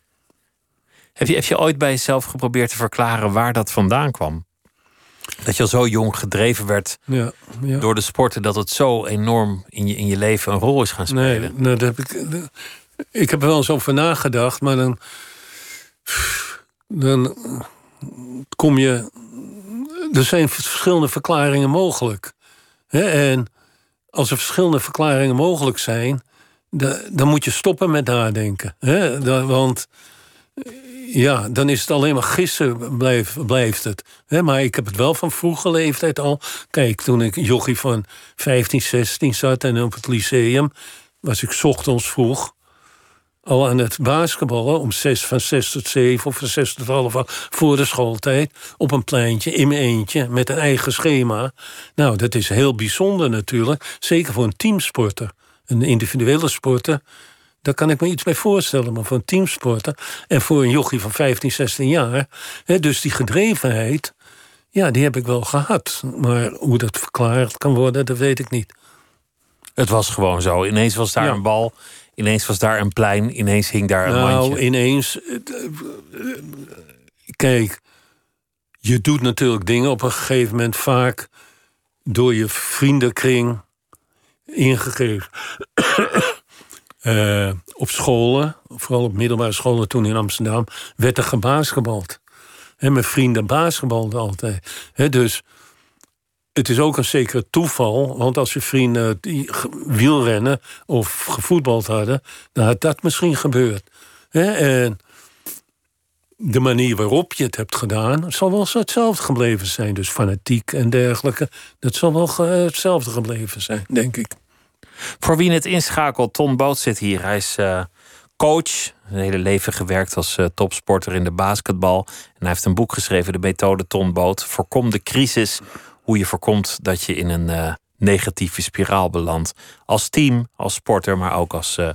C: Heb je, heb je ooit bij jezelf geprobeerd te verklaren waar dat vandaan kwam? Dat je al zo jong gedreven werd
D: Ja, ja.
C: door de sporten, dat het zo enorm in je, in je leven een rol is gaan spelen.
D: Nee, nou, dat heb ik, ik heb er wel eens over nagedacht, maar dan, dan kom je. Er zijn verschillende verklaringen mogelijk. En als er verschillende verklaringen mogelijk zijn, da- dan moet je stoppen met nadenken. Want ja, dan is het alleen maar gissen, blijft, het. Maar ik heb het wel van vroege leeftijd al. Kijk, toen ik jochie van 15, 16 zat en op het lyceum... was ik ochtends vroeg al aan het basketballen... om zes, van 6 tot 7 of van 6 tot half acht voor de schooltijd... op een pleintje, in mijn eentje, met een eigen schema. Nou, dat is heel bijzonder natuurlijk. Zeker voor een teamsporter. Een individuele sporter... Daar kan ik me iets bij voorstellen, maar voor een teamsporter... en voor een jochie van 15, 16 jaar... Hè, dus die gedrevenheid, ja, die heb ik wel gehad. Maar hoe dat verklaard kan worden, dat weet ik niet.
C: Het was gewoon zo. Ineens was daar
D: Ja.
C: een bal, ineens was daar een plein, ineens hing daar een
D: nou,
C: mandje.
D: ineens... eh, eh, Kijk, je doet natuurlijk dingen op een gegeven moment vaak... door je vriendenkring ingegeven. Eh, op scholen, vooral op middelbare scholen toen in Amsterdam... werd er gebasketbald. Mijn vrienden basketbalden altijd. Dus het is ook een zekere toeval. Want als je vrienden die wielrennen of gevoetbald hadden... dan had dat misschien gebeurd. En de manier waarop je het hebt gedaan... zal wel hetzelfde gebleven zijn. Dus fanatiek en dergelijke. Dat zal wel hetzelfde gebleven zijn, denk ik.
C: Voor wie het inschakelt, Ton Boot zit hier. Hij is eh, coach, een hele leven gewerkt als eh, topsporter in de basketbal. En hij heeft een boek geschreven, de methode Ton Boot. Voorkom de crisis, hoe je voorkomt dat je in een eh, negatieve spiraal belandt. Als team, als sporter, maar ook als eh,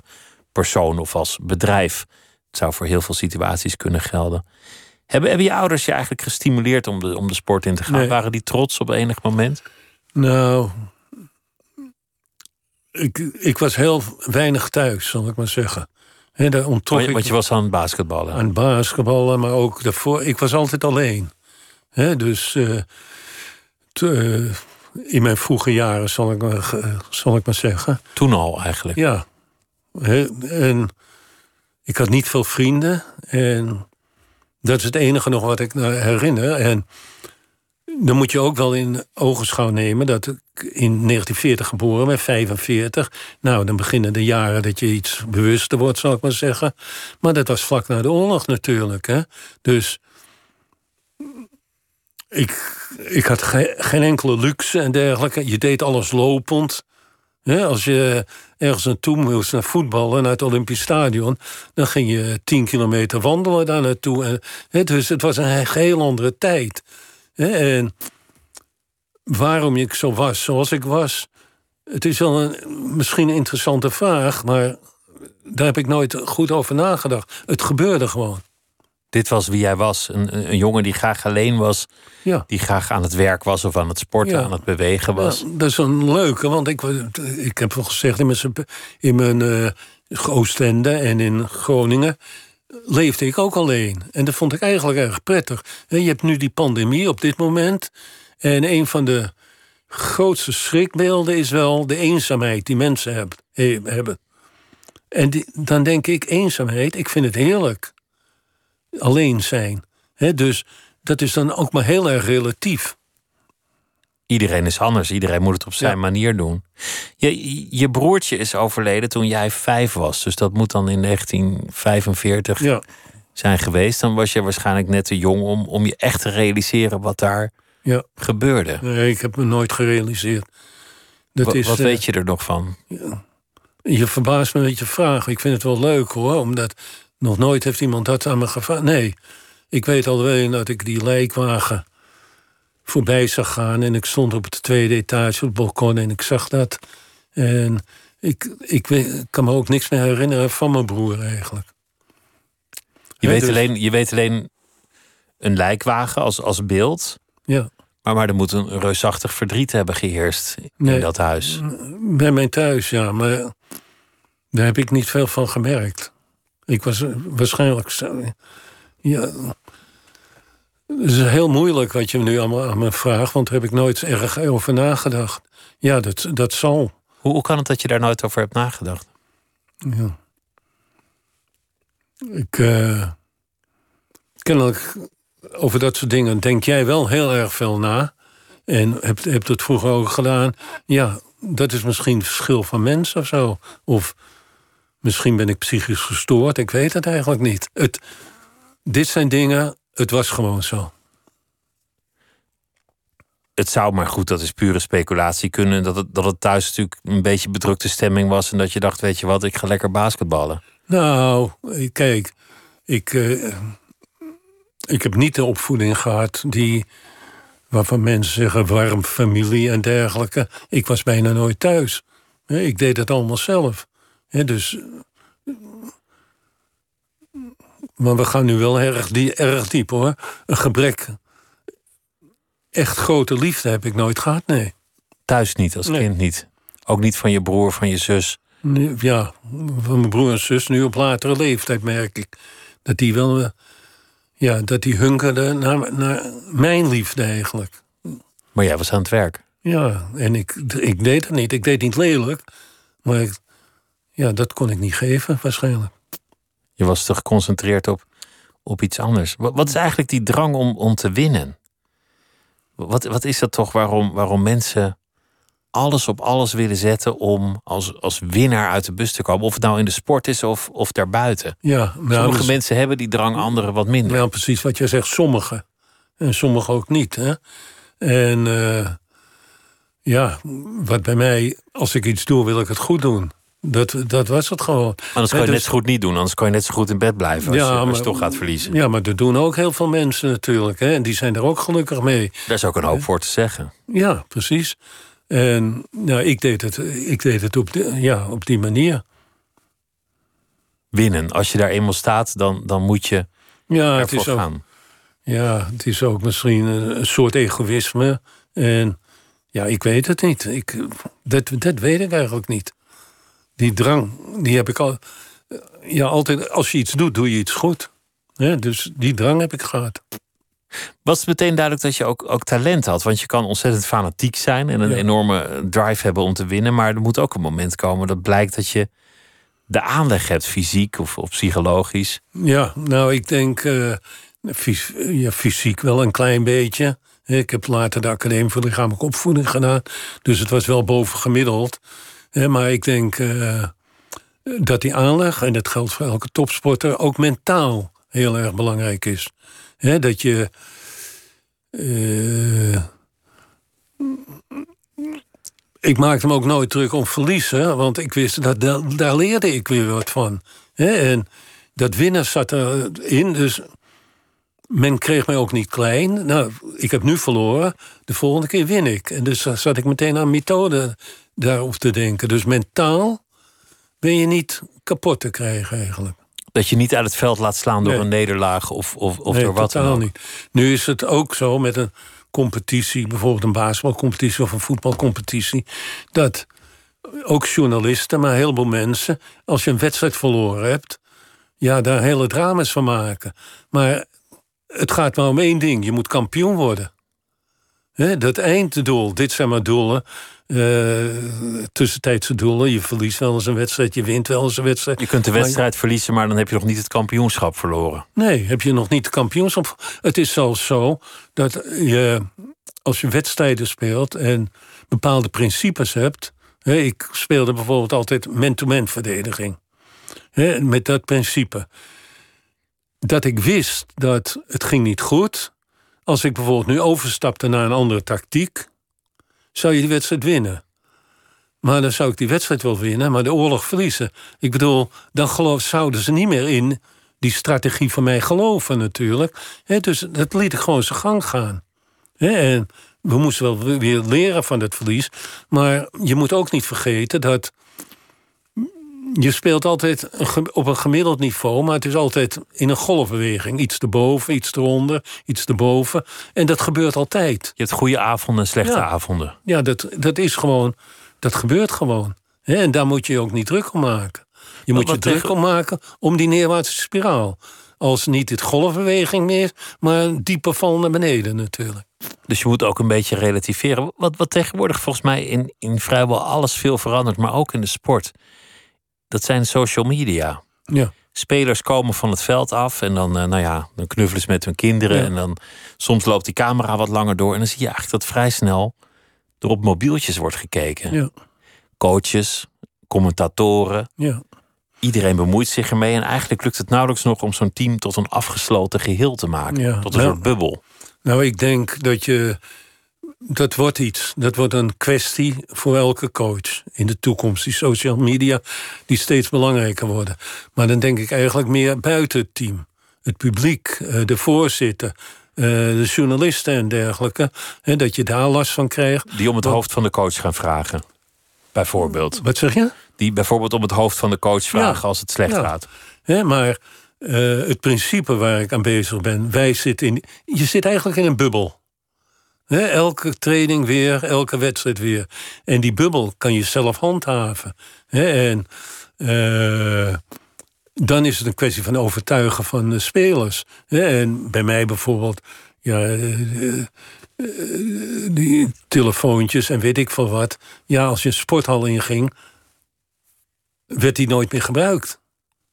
C: persoon of als bedrijf. Het zou voor heel veel situaties kunnen gelden. Hebben, hebben je ouders je eigenlijk gestimuleerd om de, om de sport in te gaan?
D: Nee.
C: Waren die trots op enig moment?
D: Nou, ik, ik was heel weinig thuis, zal ik maar zeggen. He, daar onttrok
C: Want je,
D: ik
C: was aan het basketballen.
D: aan basketballen, maar ook daarvoor. Ik was altijd alleen. He, dus eh, eh, in mijn vroege jaren, zal ik, maar, ge- zal ik maar zeggen.
C: Toen al eigenlijk.
D: Ja. En ik had niet veel vrienden. En dat is het enige nog wat ik herinner. En dan moet je ook wel in ogenschouw nemen dat ik in 1940 geboren ben, 45. Nou, dan beginnen de jaren dat je iets bewuster wordt, zal ik maar zeggen. Maar dat was vlak na de oorlog natuurlijk. Hè? Dus ik, ik had ge- geen enkele luxe en dergelijke. Je deed alles lopend. Als je ergens naartoe moest naar voetballen, naar het Olympisch Stadion, dan ging je 10 kilometer wandelen daar naartoe. En, dus het was een heel andere tijd. En waarom ik zo was zoals ik was, het is wel een, misschien een interessante vraag, maar daar heb ik nooit goed over nagedacht. Het gebeurde gewoon.
C: Dit was wie jij was. Een, een, jongen die graag alleen was.
D: Ja.
C: Die graag aan het werk was of aan het sporten,
D: Ja.
C: aan het bewegen was.
D: Ja, dat is een leuke, want ik, ik heb wel gezegd in mijn, in mijn eh, Oostende en in Groningen leefde ik ook alleen. En dat vond ik eigenlijk erg prettig. Je hebt nu die pandemie op dit moment. En een van de grootste schrikbeelden is wel de eenzaamheid die mensen heb- he- hebben. En die, dan denk ik, eenzaamheid, ik vind het heerlijk. Alleen zijn. Hè, dus dat is dan ook maar heel erg relatief.
C: Iedereen is anders. Iedereen moet het op zijn
D: Ja.
C: manier doen. Je, je broertje is overleden toen jij vijf was. Dus dat moet dan in 1945
D: Ja.
C: zijn geweest. Dan was je waarschijnlijk net te jong om, om je echt te realiseren wat daar
D: Ja.
C: gebeurde.
D: Nee, ik heb me nooit gerealiseerd. Dat
C: Wa-
D: is,
C: wat
D: eh,
C: weet je er nog van?
D: Je verbaast me met je vraag. Ik vind het wel leuk hoor, omdat nog nooit heeft iemand dat aan me gevraagd. Nee, ik weet alweer dat ik die lijkwagen voorbij zag gaan. En ik stond op de tweede etage op het balkon en ik zag dat. En ik, ik, kan me ook niks meer herinneren van mijn broer eigenlijk.
C: Je, weet,
D: dus-
C: alleen, je weet alleen een lijkwagen als, als beeld.
D: Ja,
C: Maar, maar er moet een reusachtig verdriet hebben geheerst in
D: Nee.
C: dat huis.
D: bij mijn thuis, ja. Maar daar heb ik niet veel van gemerkt. Ik was eh, waarschijnlijk... zo- Ja, het is heel moeilijk wat je nu me, aan me vraagt... want daar heb ik nooit erg over nagedacht. Ja, dat, dat zal.
C: Hoe, hoe kan het dat je daar nooit over hebt nagedacht?
D: Ja. Ik... eh, kennelijk over dat soort dingen denk jij wel heel erg veel na. En hebt hebt het vroeger ook gedaan. Ja, dat is misschien verschil van mens of zo. Of misschien ben ik psychisch gestoord. Ik weet het eigenlijk niet. Het, dit zijn dingen, het was gewoon zo.
C: Het zou maar goed, dat is pure speculatie kunnen. Dat het, dat het thuis natuurlijk een beetje bedrukte stemming was. En dat je dacht, weet je wat, ik ga lekker basketballen.
D: Nou, kijk, ik, eh, ik heb niet de opvoeding gehad die waarvan mensen zeggen warm familie en dergelijke. Ik was bijna nooit thuis. Ik deed het allemaal zelf. Dus. Maar we gaan nu wel erg, die, erg diep hoor. Een gebrek. Echt grote liefde heb ik nooit gehad, nee.
C: Thuis niet, als
D: Nee.
C: kind niet. Ook niet van je broer, van je zus.
D: Ja, van mijn broer en zus nu op latere leeftijd merk ik dat die wel, eh, ja, dat die hunkerde naar, naar mijn liefde eigenlijk.
C: Maar jij was aan het werk.
D: Ja, en ik, ik deed het niet. Ik deed niet lelijk, maar ik, ja, dat kon ik niet geven waarschijnlijk.
C: Je was te geconcentreerd op, op iets anders. Wat, wat is eigenlijk die drang om, om te winnen? Wat, wat is dat toch waarom, waarom mensen alles op alles willen zetten om als, als winnaar uit de bus te komen? Of het nou in de sport is of, of daarbuiten.
D: Ja, nou,
C: Sommige
D: dus-
C: mensen hebben die drang, anderen wat minder.
D: Ja, precies wat jij zegt, sommigen. En sommigen ook niet. Hè? En eh, ja, wat bij mij, als ik iets doe, wil ik het goed doen. Dat, dat was het gewoon.
C: Anders kan je net
D: dus-
C: zo goed niet doen. Anders kan je net zo goed in bed blijven als, je, als je
D: maar-
C: toch gaat verliezen.
D: Ja, maar dat doen ook heel veel mensen natuurlijk. Hè? En die zijn er ook gelukkig mee.
C: Daar is ook een hoop voor te zeggen.
D: Ja, precies. En nou, ik deed het, ik deed het op, de, ja, op die manier.
C: Winnen. Als je daar eenmaal staat, dan, dan moet je
D: Ja het,
C: ervoor
D: is ook,
C: gaan.
D: ja, het is ook misschien een, een soort egoïsme. En ja, ik weet het niet. Ik, dat, dat weet ik eigenlijk niet. Die drang, die heb ik al. Ja, altijd. Als je iets doet, doe je iets goed. Ja, dus die drang heb ik gehad.
C: Was het meteen duidelijk dat je ook, ook talent had? Want je kan ontzettend fanatiek zijn en een enorme drive hebben om te winnen. Maar er moet ook een moment komen dat blijkt dat je de aanleg hebt, fysiek of, of psychologisch.
D: Ja, nou, ik denk uh, ja, fysiek wel een klein beetje. Ik heb later de Academie voor Lichamelijke Opvoeding gedaan. Dus het was wel bovengemiddeld. Maar ik denk uh, dat die aanleg, en dat geldt voor elke topsporter, ook mentaal heel erg belangrijk is. dat je. Uh, ik maakte hem ook nooit druk om verliezen, want ik wist dat daar leerde ik weer wat van. En dat winnen zat erin, dus men kreeg mij ook niet klein. Nou, ik heb nu verloren, de volgende keer win ik. En dus zat ik meteen aan methode daarop te denken. Dus mentaal ben je niet kapot te krijgen eigenlijk.
C: Dat je niet uit het veld laat slaan door een nederlaag of, of, of door wat
D: dan ook. niet. Nu is het ook zo met een competitie, bijvoorbeeld een basketbalcompetitie of een voetbalcompetitie, dat ook journalisten, maar heel heleboel mensen, als je een wedstrijd verloren hebt, ja, daar hele drama's van maken. Maar het gaat maar om één ding: je moet kampioen worden. Dat einddoel, dit zijn maar doelen. Uh, tussentijdse doelen. Je verliest wel eens een wedstrijd, je wint wel eens een wedstrijd.
C: Je kunt de wedstrijd verliezen, maar dan heb je nog niet het kampioenschap verloren.
D: Nee, heb je nog niet het kampioenschap. Het is zelfs zo dat je, als je wedstrijden speelt en bepaalde principes hebt. Hè, ik speelde bijvoorbeeld altijd man-to-man verdediging. Hè, met dat principe. Dat ik wist dat het ging niet goed. Als ik bijvoorbeeld nu overstapte naar een andere tactiek zou je die wedstrijd winnen. Maar dan zou ik die wedstrijd wel winnen, maar de oorlog verliezen. Ik bedoel, dan geloof, zouden ze niet meer in die strategie van mij geloven natuurlijk. dus dat liet ik gewoon zijn gang gaan. en we moesten wel weer leren van het verlies. Maar je moet ook niet vergeten dat je speelt altijd op een gemiddeld niveau, maar het is altijd in een golfbeweging. Iets erboven, iets eronder, iets erboven. En dat gebeurt altijd.
C: Je hebt goede avonden en slechte avonden.
D: Ja, dat, dat is gewoon, dat gebeurt gewoon. En daar moet je je ook niet druk om maken. Je moet je druk om maken om die neerwaartse spiraal. Als niet het golfbeweging meer, maar een diepe val naar beneden natuurlijk.
C: Dus je moet ook een beetje relativeren. Wat, wat tegenwoordig volgens mij in, in vrijwel alles veel verandert, maar ook in de sport dat zijn social media.
D: Ja.
C: Spelers komen van het veld af en dan, uh, nou ja, dan knuffelen ze met hun kinderen. En dan soms loopt die camera wat langer door. En dan zie je eigenlijk dat vrij snel er op mobieltjes wordt gekeken.
D: Ja.
C: Coaches, commentatoren.
D: Ja.
C: Iedereen bemoeit zich ermee. En eigenlijk lukt het nauwelijks nog om zo'n team tot een afgesloten geheel te maken. Ja. Tot een nou, soort bubbel.
D: Nou, ik denk dat je dat wordt iets. Dat wordt een kwestie voor elke coach in de toekomst. Die social media die steeds belangrijker worden. Maar dan denk ik eigenlijk meer buiten het team. Het publiek, eh, de voorzitter, eh, de journalisten en dergelijke. Dat je daar last van krijgt.
C: Die om het hoofd van de coach gaan vragen. Bijvoorbeeld.
D: Wat zeg je?
C: Die bijvoorbeeld om het hoofd van de coach vragen als het slecht gaat.
D: maar uh, het principe waar ik aan bezig ben, wij zitten in. Je zit eigenlijk in een bubbel elke training weer, elke wedstrijd weer. En die bubbel kan je zelf handhaven. en uh, dan is het een kwestie van overtuigen van de spelers. en bij mij bijvoorbeeld, ja, uh, die telefoontjes en weet ik veel wat. Ja, als je een sporthal inging, werd die nooit meer gebruikt.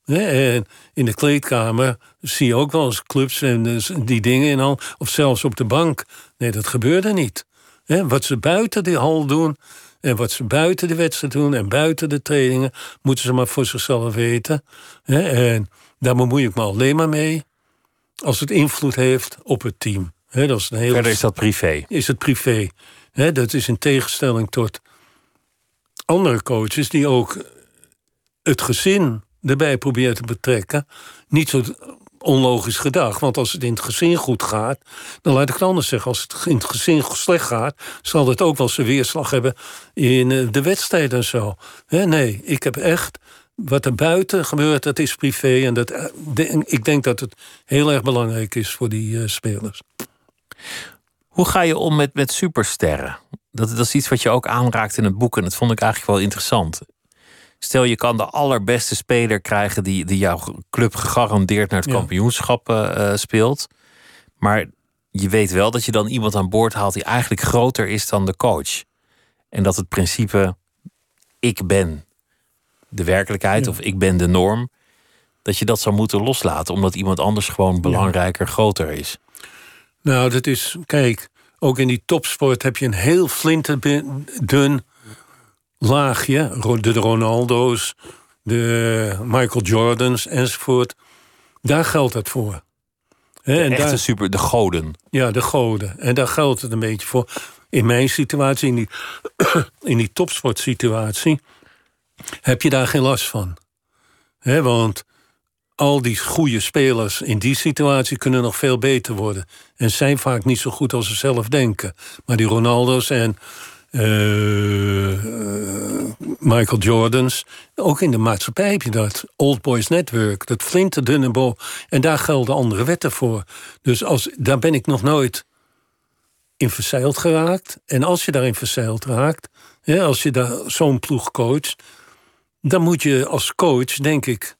D: En in de kleedkamer zie je ook wel eens clubs en dus die dingen in al. Of zelfs op de bank. Nee, dat gebeurde niet. Wat ze buiten die hal doen. En wat ze buiten de wedstrijd doen en buiten de trainingen. moeten ze maar voor zichzelf weten. En daar bemoei ik me alleen maar mee. Als het invloed heeft op het team. Dat is een heel
C: Verder is dat privé.
D: Is het privé. Dat is in tegenstelling tot andere coaches die ook het gezin erbij proberen te betrekken. Niet zo onlogisch gedacht. Want als het in het gezin goed gaat, dan laat ik het anders zeggen. Als het in het gezin slecht gaat, zal het ook wel zijn weerslag hebben in eh, de wedstrijd en zo. nee, ik heb echt. Wat er buiten gebeurt, dat is privé. En dat, eh, ik denk dat het heel erg belangrijk is voor die uh, spelers.
C: Hoe ga je om met, met supersterren? Dat, dat is iets wat je ook aanraakt in het boek. En dat vond ik eigenlijk wel interessant Stel, je kan de allerbeste speler krijgen die, die jouw club gegarandeerd naar het
D: Ja.
C: kampioenschap eh, eh, speelt. Maar je weet wel dat je dan iemand aan boord haalt die eigenlijk groter is dan de coach. En dat het principe ik ben de werkelijkheid
D: Ja.
C: of ik ben de norm, dat je dat zou moeten loslaten omdat iemand anders gewoon belangrijker, groter is.
D: Nou, dat is, kijk, ook in die topsport heb je een heel flinterdun laagje. De Ronaldo's, de Michael Jordans enzovoort. Daar geldt het voor. Hè, en
C: Echte
D: daar,
C: super, de goden.
D: ja, de goden. En daar geldt het een beetje voor. In mijn situatie, in die, in die topsportsituatie, heb je daar geen last van. Hè, want al die goede spelers in die situatie kunnen nog veel beter worden. En zijn vaak niet zo goed als ze zelf denken. Maar die Ronaldo's en eh, eh, Michael Jordans, ook in de maatschappij heb je dat. Old Boys Network, dat flinterdunne bo. En daar gelden andere wetten voor. Dus als, daar ben ik nog nooit in verzeild geraakt. En als je daarin verzeild raakt, als je daar zo'n ploeg coacht, dan moet je als coach, denk ik,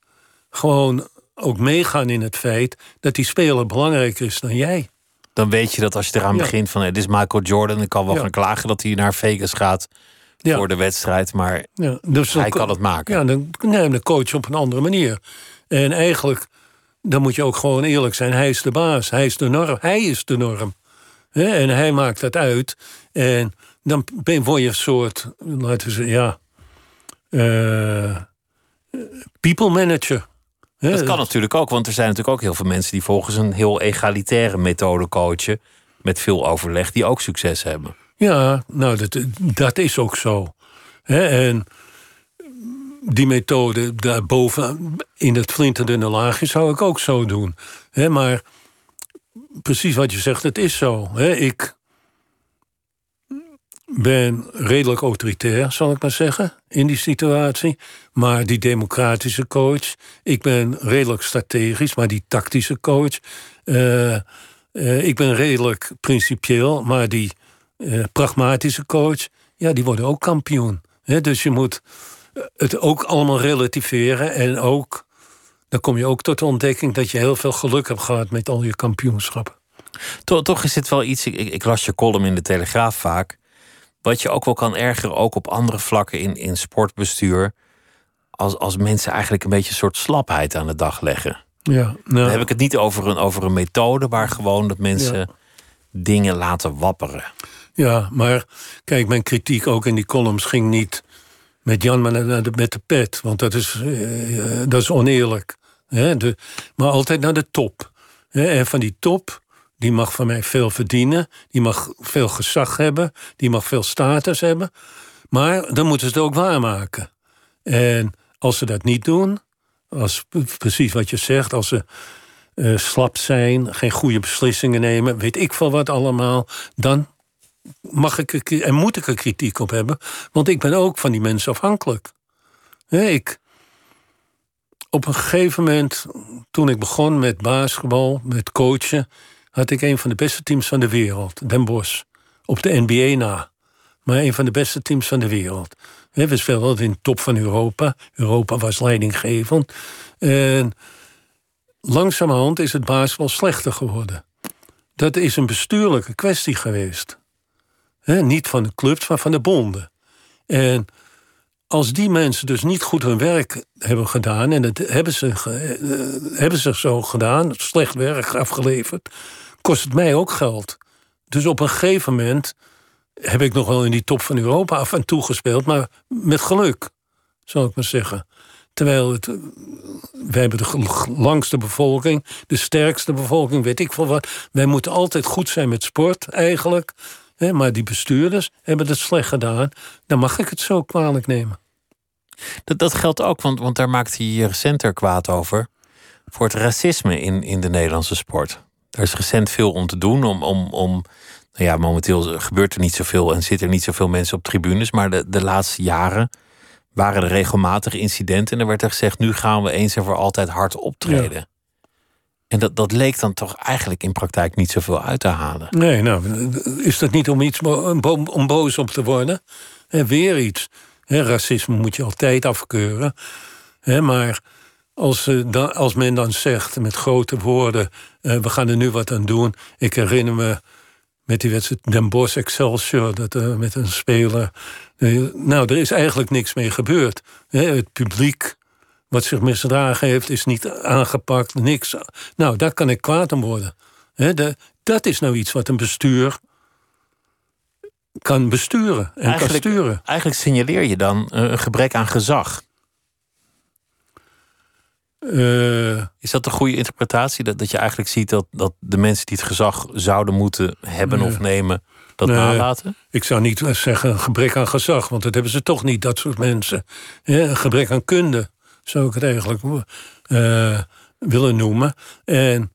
D: gewoon ook meegaan in het feit dat die speler belangrijker is dan jij.
C: Dan weet je dat als je eraan
D: Ja.
C: begint van... hé, dit is Michael Jordan, ik kan wel
D: Ja.
C: gaan klagen dat hij naar Vegas gaat
D: Ja.
C: voor de wedstrijd. Maar
D: Ja, dus
C: hij kan het maken.
D: Ja, dan neem de coach op een andere manier. En eigenlijk, dan moet je ook gewoon eerlijk zijn. Hij is de baas, hij is de norm. Hij is de norm. En hij maakt dat uit. En dan ben, word je een soort, laten we zeggen, ja... eh, people manager.
C: Dat kan natuurlijk ook, want er zijn natuurlijk ook heel veel mensen... die volgens een heel egalitaire methode coachen... met veel overleg, die ook succes hebben.
D: Ja, nou, dat, dat is ook zo. En die methode daarboven in het flinterdunne laagje zou ik ook zo doen. Maar precies wat je zegt, het is zo. Ik ben redelijk autoritair, zal ik maar zeggen, in die situatie. Maar die democratische coach, ik ben redelijk strategisch, maar die tactische coach. eh, eh, ik ben redelijk principieel, maar die eh, pragmatische coach, ja, die worden ook kampioen. Dus je moet het ook allemaal relativeren en ook, dan kom je ook tot de ontdekking dat je heel veel geluk hebt gehad met al je kampioenschappen.
C: Toch, toch is dit wel iets, ik, ik las je column in de Telegraaf vaak... wat je ook wel kan ergeren, ook op andere vlakken in, in sportbestuur... Als, als mensen eigenlijk een beetje een soort slapheid aan de dag leggen.
D: Ja,
C: Dan
D: nou,
C: heb ik het niet over een, over een methode, maar gewoon dat mensen
D: Ja.
C: dingen laten wapperen.
D: ja, maar kijk, mijn kritiek ook in die columns ging niet met Jan maar met de pet, want dat is, eh, eh, dat is oneerlijk. Hè? De, maar altijd naar de top. Hè? En van die top, die mag van mij veel verdienen, die mag veel gezag hebben, die mag veel status hebben. Maar dan moeten ze het ook waarmaken. En als ze dat niet doen, als precies wat je zegt, als ze eh, slap zijn, geen goede beslissingen nemen, weet ik veel wat allemaal, dan mag ik er, en moet ik er kritiek op hebben, want ik ben ook van die mensen afhankelijk. Ik, op een gegeven moment, toen ik begon met basketbal, met coachen, had ik een van de beste teams van de wereld, Den Bosch, op de NBA na. Maar een van de beste teams van de wereld. We speelden in de top van Europa. Europa was leidinggevend. En langzamerhand is het basketbal slechter geworden. Dat is een bestuurlijke kwestie geweest. Niet van de clubs, maar van de bonden. En als die mensen dus niet goed hun werk hebben gedaan... en dat hebben ze, ge- eh, hebben ze zo gedaan, slecht werk afgeleverd... kost het mij ook geld. Dus op een gegeven moment heb ik nog wel in die top van Europa af en toe gespeeld... maar met geluk, zou ik maar zeggen. Terwijl het, eh, wij hebben de langste bevolking, de sterkste bevolking, weet ik veel wat. Wij moeten altijd goed zijn met sport, eigenlijk. Hè, maar die bestuurders hebben het slecht gedaan. Dan mag ik het zo kwalijk nemen.
C: Dat, dat geldt ook, want, want daar maakte hij recenter kwaad over. Voor het racisme in, in de Nederlandse sport. Er is recent veel om te doen. Om, om, om, nou ja, momenteel gebeurt er niet zoveel en zitten er niet zoveel mensen op tribunes. Maar de, de laatste jaren waren er regelmatig incidenten. En er werd er gezegd: nu gaan we eens en voor altijd hard optreden. En dat, dat leek dan toch eigenlijk in praktijk niet zoveel uit te halen.
D: Nee, nou, is dat niet om iets om bo- om boos op te worden? En weer iets. Racisme moet je altijd afkeuren. Maar als, eh, als men dan zegt met grote woorden: eh, we gaan er nu wat aan doen. Ik herinner me met die wedstrijd Den Bosch Excelsior, dat, uh, met een speler. nou, er is eigenlijk niks mee gebeurd. Hè, het publiek wat zich misdragen heeft, is niet aangepakt, niks. Nou, daar kan ik kwaad om worden. Hè, de, dat is nou iets wat een bestuur kan besturen en
C: eigenlijk,
D: kan sturen.
C: Eigenlijk signaleer je dan een gebrek aan gezag. Uh, is dat een goede interpretatie? Dat, dat je eigenlijk ziet dat, dat de mensen die het gezag zouden moeten hebben of nemen, dat nalaten?
D: Ik zou niet zeggen een gebrek aan gezag, want dat hebben ze toch niet, dat soort mensen. een gebrek aan kunde, zou ik het eigenlijk uh, willen noemen. En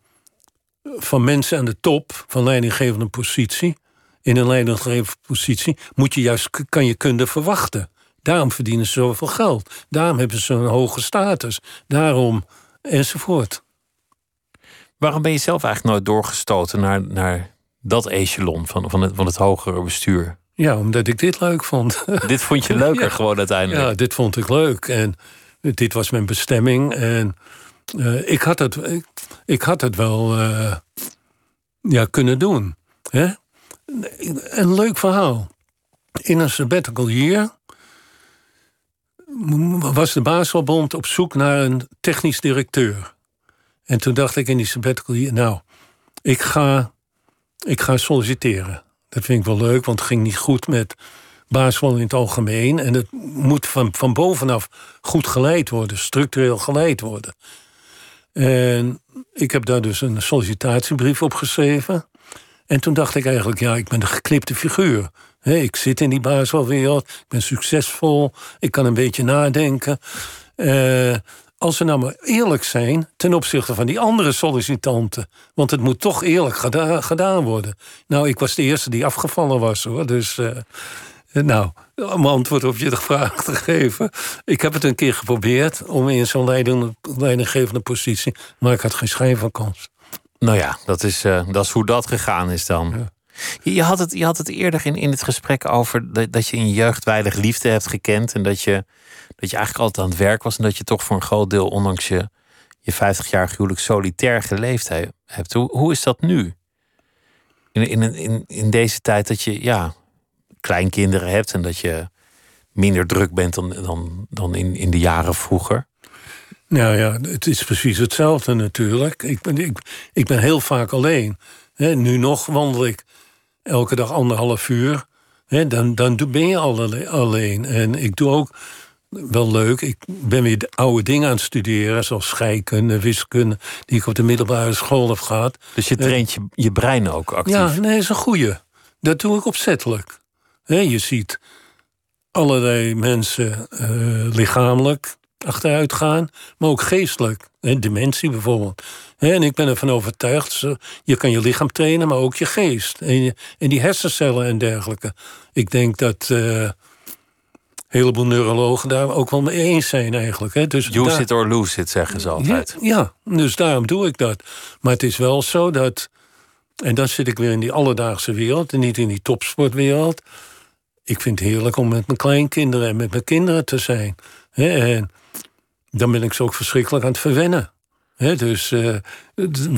D: van mensen aan de top, van leidinggevende positie, in een leidinggevende positie, moet je juist, kan je kunde verwachten. Daarom verdienen ze zoveel geld. Daarom hebben ze een hoge status. Daarom enzovoort.
C: Waarom ben je zelf eigenlijk nooit doorgestoten naar, naar dat echelon van, van, het, van het hogere bestuur?
D: Ja, omdat ik dit leuk vond.
C: Dit vond je leuker gewoon uiteindelijk?
D: Ja, dit vond ik leuk. En dit was mijn bestemming. En uh, ik, had het, ik, ik, had het wel uh, ja, kunnen doen. Hè? Een leuk verhaal. In een sabbatical year was de Baselbond op zoek naar een technisch directeur. En toen dacht ik in die sabbatical nou, ik ga, ik ga solliciteren. Dat vind ik wel leuk, want het ging niet goed met basisschool in het algemeen. En het moet van, van bovenaf goed geleid worden, structureel geleid worden. En ik heb daar dus een sollicitatiebrief op geschreven. En toen dacht ik eigenlijk, ja, ik ben een geknipte figuur. Ik zit in die basiswereld, ik ben succesvol, ik kan een beetje nadenken. Uh, als we nou maar eerlijk zijn ten opzichte van die andere sollicitanten. Want het moet toch eerlijk gedaan worden. Nou, ik was de eerste die afgevallen was hoor. Dus, uh, nou, om antwoord op je vraag te geven. Ik heb het een keer geprobeerd om in zo'n leidinggevende positie. Maar ik had geen schijn van kans.
C: Nou ja, dat is, uh, dat is hoe dat gegaan is dan. Ja. Je, had het, je had het eerder in, in het gesprek over dat, dat je in je jeugd weinig liefde hebt gekend. En dat je, dat je eigenlijk altijd aan het werk was. En dat je toch voor een groot deel, ondanks je, je 50-jarige huwelijk, solitair geleefd hebt. Hoe, hoe is dat nu? In, in, in, in deze tijd dat je ja, kleinkinderen hebt en dat je minder druk bent dan, dan, dan in, in de jaren vroeger.
D: Nou ja, het is precies hetzelfde natuurlijk. Ik ben, ik, ik ben heel vaak alleen. nu nog wandel ik elke dag anderhalf uur. dan, dan ben je alleen. En ik doe ook wel leuk. Ik ben weer oude dingen aan het studeren, zoals scheikunde, wiskunde, die ik op de middelbare school heb gehad.
C: Dus je traint je, je brein ook actief?
D: Ja, nee, dat is een goeie. Dat doe ik opzettelijk. je ziet allerlei mensen uh, lichamelijk achteruit gaan, maar ook geestelijk. Hè, dementie bijvoorbeeld. En ik ben ervan overtuigd, je kan je lichaam trainen, maar ook je geest. En, je, en die hersencellen en dergelijke. Ik denk dat uh, een heleboel neurologen daar ook wel mee eens zijn eigenlijk. Hè.
C: Dus Use daar, it or lose it, zeggen ze altijd.
D: Ja, dus daarom doe ik dat. Maar het is wel zo dat... En dan zit ik weer in die alledaagse wereld... en niet in die topsportwereld. Ik vind het heerlijk om met mijn kleinkinderen en met mijn kinderen te zijn. En dan ben ik ze ook verschrikkelijk aan het verwennen. Dus uh,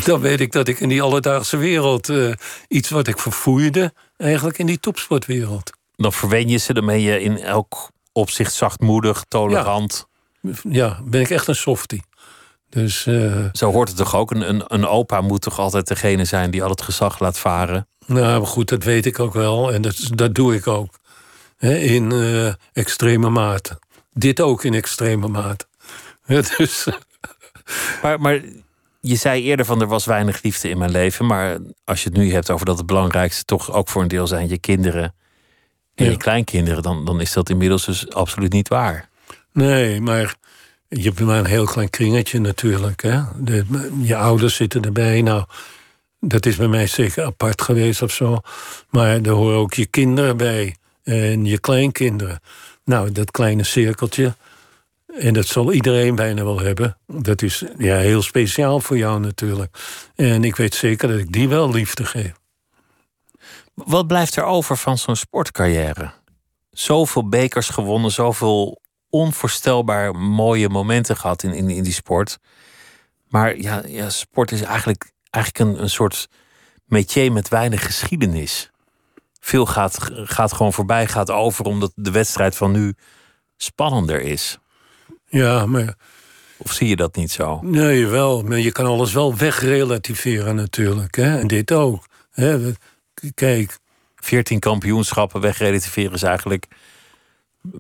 D: dan weet ik dat ik in die alledaagse wereld uh, iets wat ik verfoeide, eigenlijk in die topsportwereld.
C: Dan verwen je ze, dan ben je in elk opzicht zachtmoedig, tolerant.
D: Ja, ja ben ik echt een softie. Dus, uh,
C: Zo hoort het toch ook? Een, een, opa moet toch altijd degene zijn die al het gezag laat varen?
D: Nou goed, dat weet ik ook wel. En dat, dat doe ik ook. in extreme mate. Dit ook in extreme mate. dus.
C: Maar, maar je zei eerder van er was weinig liefde in mijn leven. Maar als je het nu hebt over dat het belangrijkste toch ook voor een deel zijn je kinderen en je kleinkinderen, dan, dan is dat inmiddels dus absoluut niet waar.
D: Nee, maar je hebt maar een heel klein kringetje natuurlijk. Hè? De, je ouders zitten erbij. Nou, dat is bij mij zeker apart geweest of zo. Maar er horen ook je kinderen bij en je kleinkinderen. Nou, dat kleine cirkeltje, en dat zal iedereen bijna wel hebben. Dat is ja, heel speciaal voor jou natuurlijk. En ik weet zeker dat ik die wel liefde geef.
C: Wat blijft er over van zo'n sportcarrière? zoveel bekers gewonnen, zoveel onvoorstelbaar mooie momenten gehad in, in, in die sport. Maar ja, ja sport is eigenlijk, eigenlijk een, een soort métier met weinig geschiedenis. Veel gaat, gaat gewoon voorbij, gaat over, omdat de wedstrijd van nu spannender is.
D: Ja, maar.
C: Of zie je dat niet zo?
D: Nee, wel. Maar je kan alles wel wegrelativeren natuurlijk. Hè? En dit ook. Hè? Kijk.
C: 14 kampioenschappen wegrelativeren is eigenlijk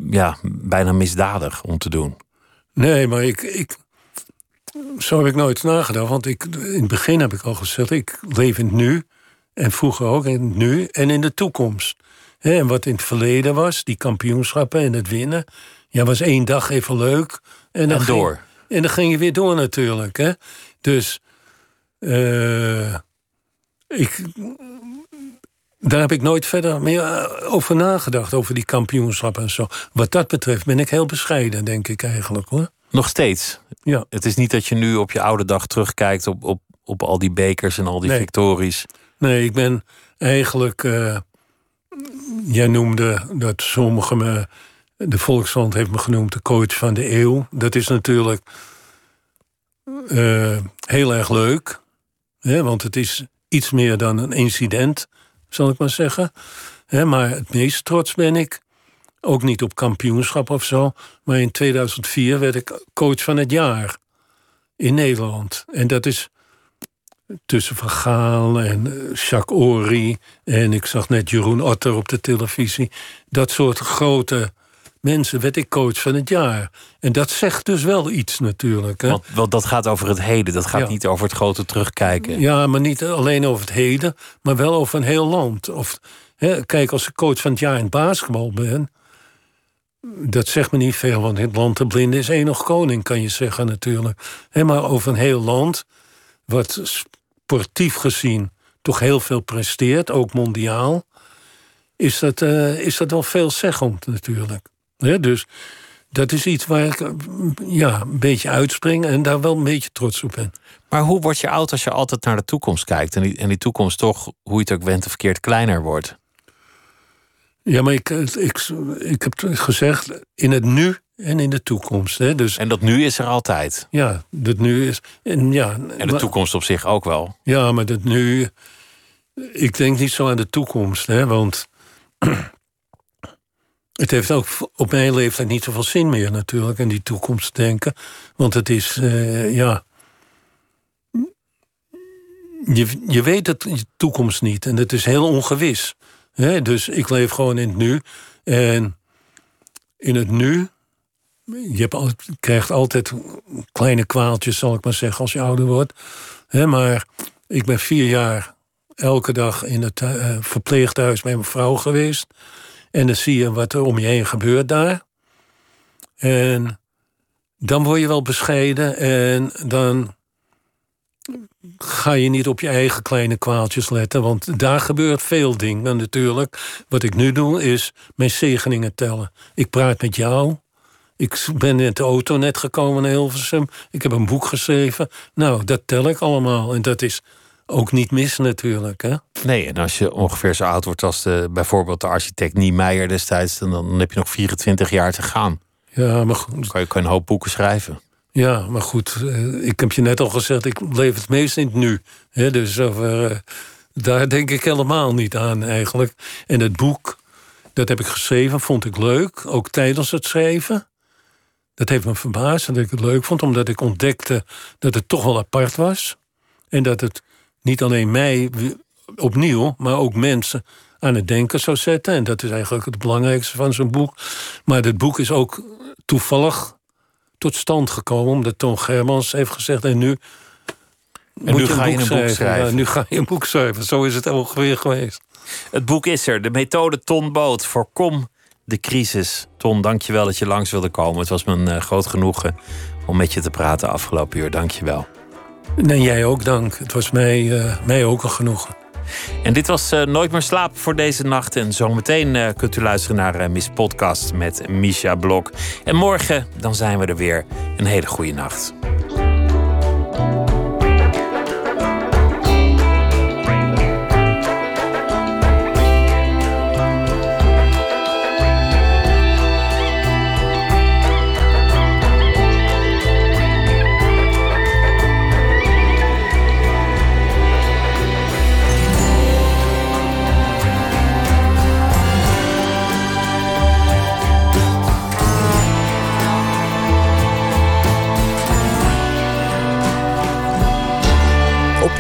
C: ja, bijna misdadig om te doen.
D: Nee, maar ik, ik, zo heb ik nooit nagedacht. Want ik, in het begin heb ik al gezegd, ik leef in het nu. En vroeger ook in het nu en in de toekomst. En wat in het verleden was, die kampioenschappen en het winnen. Ja, was één dag even leuk.
C: En, dan door.
D: en dan ging je weer door natuurlijk. Hè? Dus uh, ik, daar heb ik nooit verder meer eh, over nagedacht, over die kampioenschappen en zo. Wat dat betreft ben ik heel bescheiden, denk ik eigenlijk hoor.
C: Nog steeds?
D: Ja.
C: Het is niet dat je nu op je oude dag terugkijkt op, op, op al die bekers en al die victories.
D: Nee, ik ben eigenlijk. Uh, jij noemde dat sommigen me. De Volkskrant heeft me genoemd de coach van de eeuw. Dat is natuurlijk uh, heel erg leuk. Hè, want het is iets meer dan een incident zal ik maar zeggen. maar het meest trots ben ik, ook niet op kampioenschap of zo, maar in 2004 werd ik coach van het jaar in Nederland. En dat is tussen Van Gaal en eh, Jacques Ory en ik zag net Jeroen Otter op de televisie. Dat soort grote mensen werd ik coach van het jaar. En dat zegt dus wel iets natuurlijk. Hè?
C: Want, want dat gaat over het heden, dat gaat niet over het grote terugkijken.
D: Ja, maar niet alleen over het heden, maar wel over een heel land. Of, hè, kijk, als ik coach van het jaar in basketbal ben... dat zegt me niet veel, want het land de blinde is enig koning, kan je zeggen natuurlijk. Hè, maar over een heel land, wat sportief gezien toch heel veel presteert, ook mondiaal... is dat, uh, is dat wel veelzeggend natuurlijk dus dat is iets waar ik ja, een beetje uitspring en daar wel een beetje trots op ben.
C: Maar hoe word je oud als je altijd naar de toekomst kijkt en die, en die toekomst toch, hoe je het ook went of verkeerd, kleiner wordt?
D: Ja, maar ik, ik, ik heb gezegd in het nu en in de toekomst. Hè? Dus,
C: en dat nu is er altijd?
D: Ja, dat nu is. En, ja,
C: en de toekomst op zich ook wel?
D: Ja, maar dat nu. Ik denk niet zo aan de toekomst, hè, want het heeft ook op mijn leeftijd niet zoveel zin meer natuurlijk... in die toekomst denken. Want het is, uh, ja... Je, je weet het, de toekomst niet en het is heel ongewis. Dus ik leef gewoon in het nu. En in het nu... Je, krijgt altijd kleine kwaaltjes, zal ik maar zeggen, als je ouder wordt. Maar ik ben vier jaar elke dag in het uh, verpleeghuis bij mijn vrouw geweest... En dan zie je wat er om je heen gebeurt daar. En dan word je wel bescheiden en dan ga je niet op je eigen kleine kwaaltjes letten. Want daar gebeurt veel dingen natuurlijk. Wat ik nu doe is mijn zegeningen tellen. Ik praat met jou. Ik ben in de auto net gekomen naar Hilversum. Ik heb een boek geschreven. Nou, dat tel ik allemaal. En dat is ook niet mis natuurlijk. Hè?
C: Nee, en als je ongeveer zo oud wordt als de, bijvoorbeeld de architect Niemeyer destijds, dan, dan heb je nog 24 jaar te gaan.
D: Ja, maar goed.
C: Dan kan je, kan een hoop boeken schrijven.
D: Ja, maar goed, eh, ik heb je net al gezegd, ik leef het meest in het nu. Hè? Dus over, uh, daar denk ik helemaal niet aan eigenlijk. En het boek, dat heb ik geschreven, vond ik leuk, ook tijdens het schrijven. Dat heeft me verbaasd dat ik het leuk vond, omdat ik ontdekte dat het toch wel apart was. En dat het niet alleen mij opnieuw, maar ook mensen aan het denken zou zetten. En dat is eigenlijk het belangrijkste van zo'n boek. Maar dit boek is ook toevallig tot stand gekomen, omdat Toon Germans heeft gezegd: en nu.
C: En nu ga je een boek schrijven.
D: nu ga je een boek schrijven. Zo is het ongeveer geweest.
C: Het boek is er. De methode Ton Boot. Voorkom de crisis. Ton, dank je wel dat je langs wilde komen. Het was me een uh, groot genoegen om met je te praten afgelopen uur. Dank
D: En jij ook dank. Het was mij, uh, mij ook een genoegen.
C: En dit was uh, Nooit meer slapen voor deze nacht. En zometeen uh, kunt u luisteren naar Miss Podcast met Misha Blok. En morgen dan zijn we er weer. Een hele goede nacht.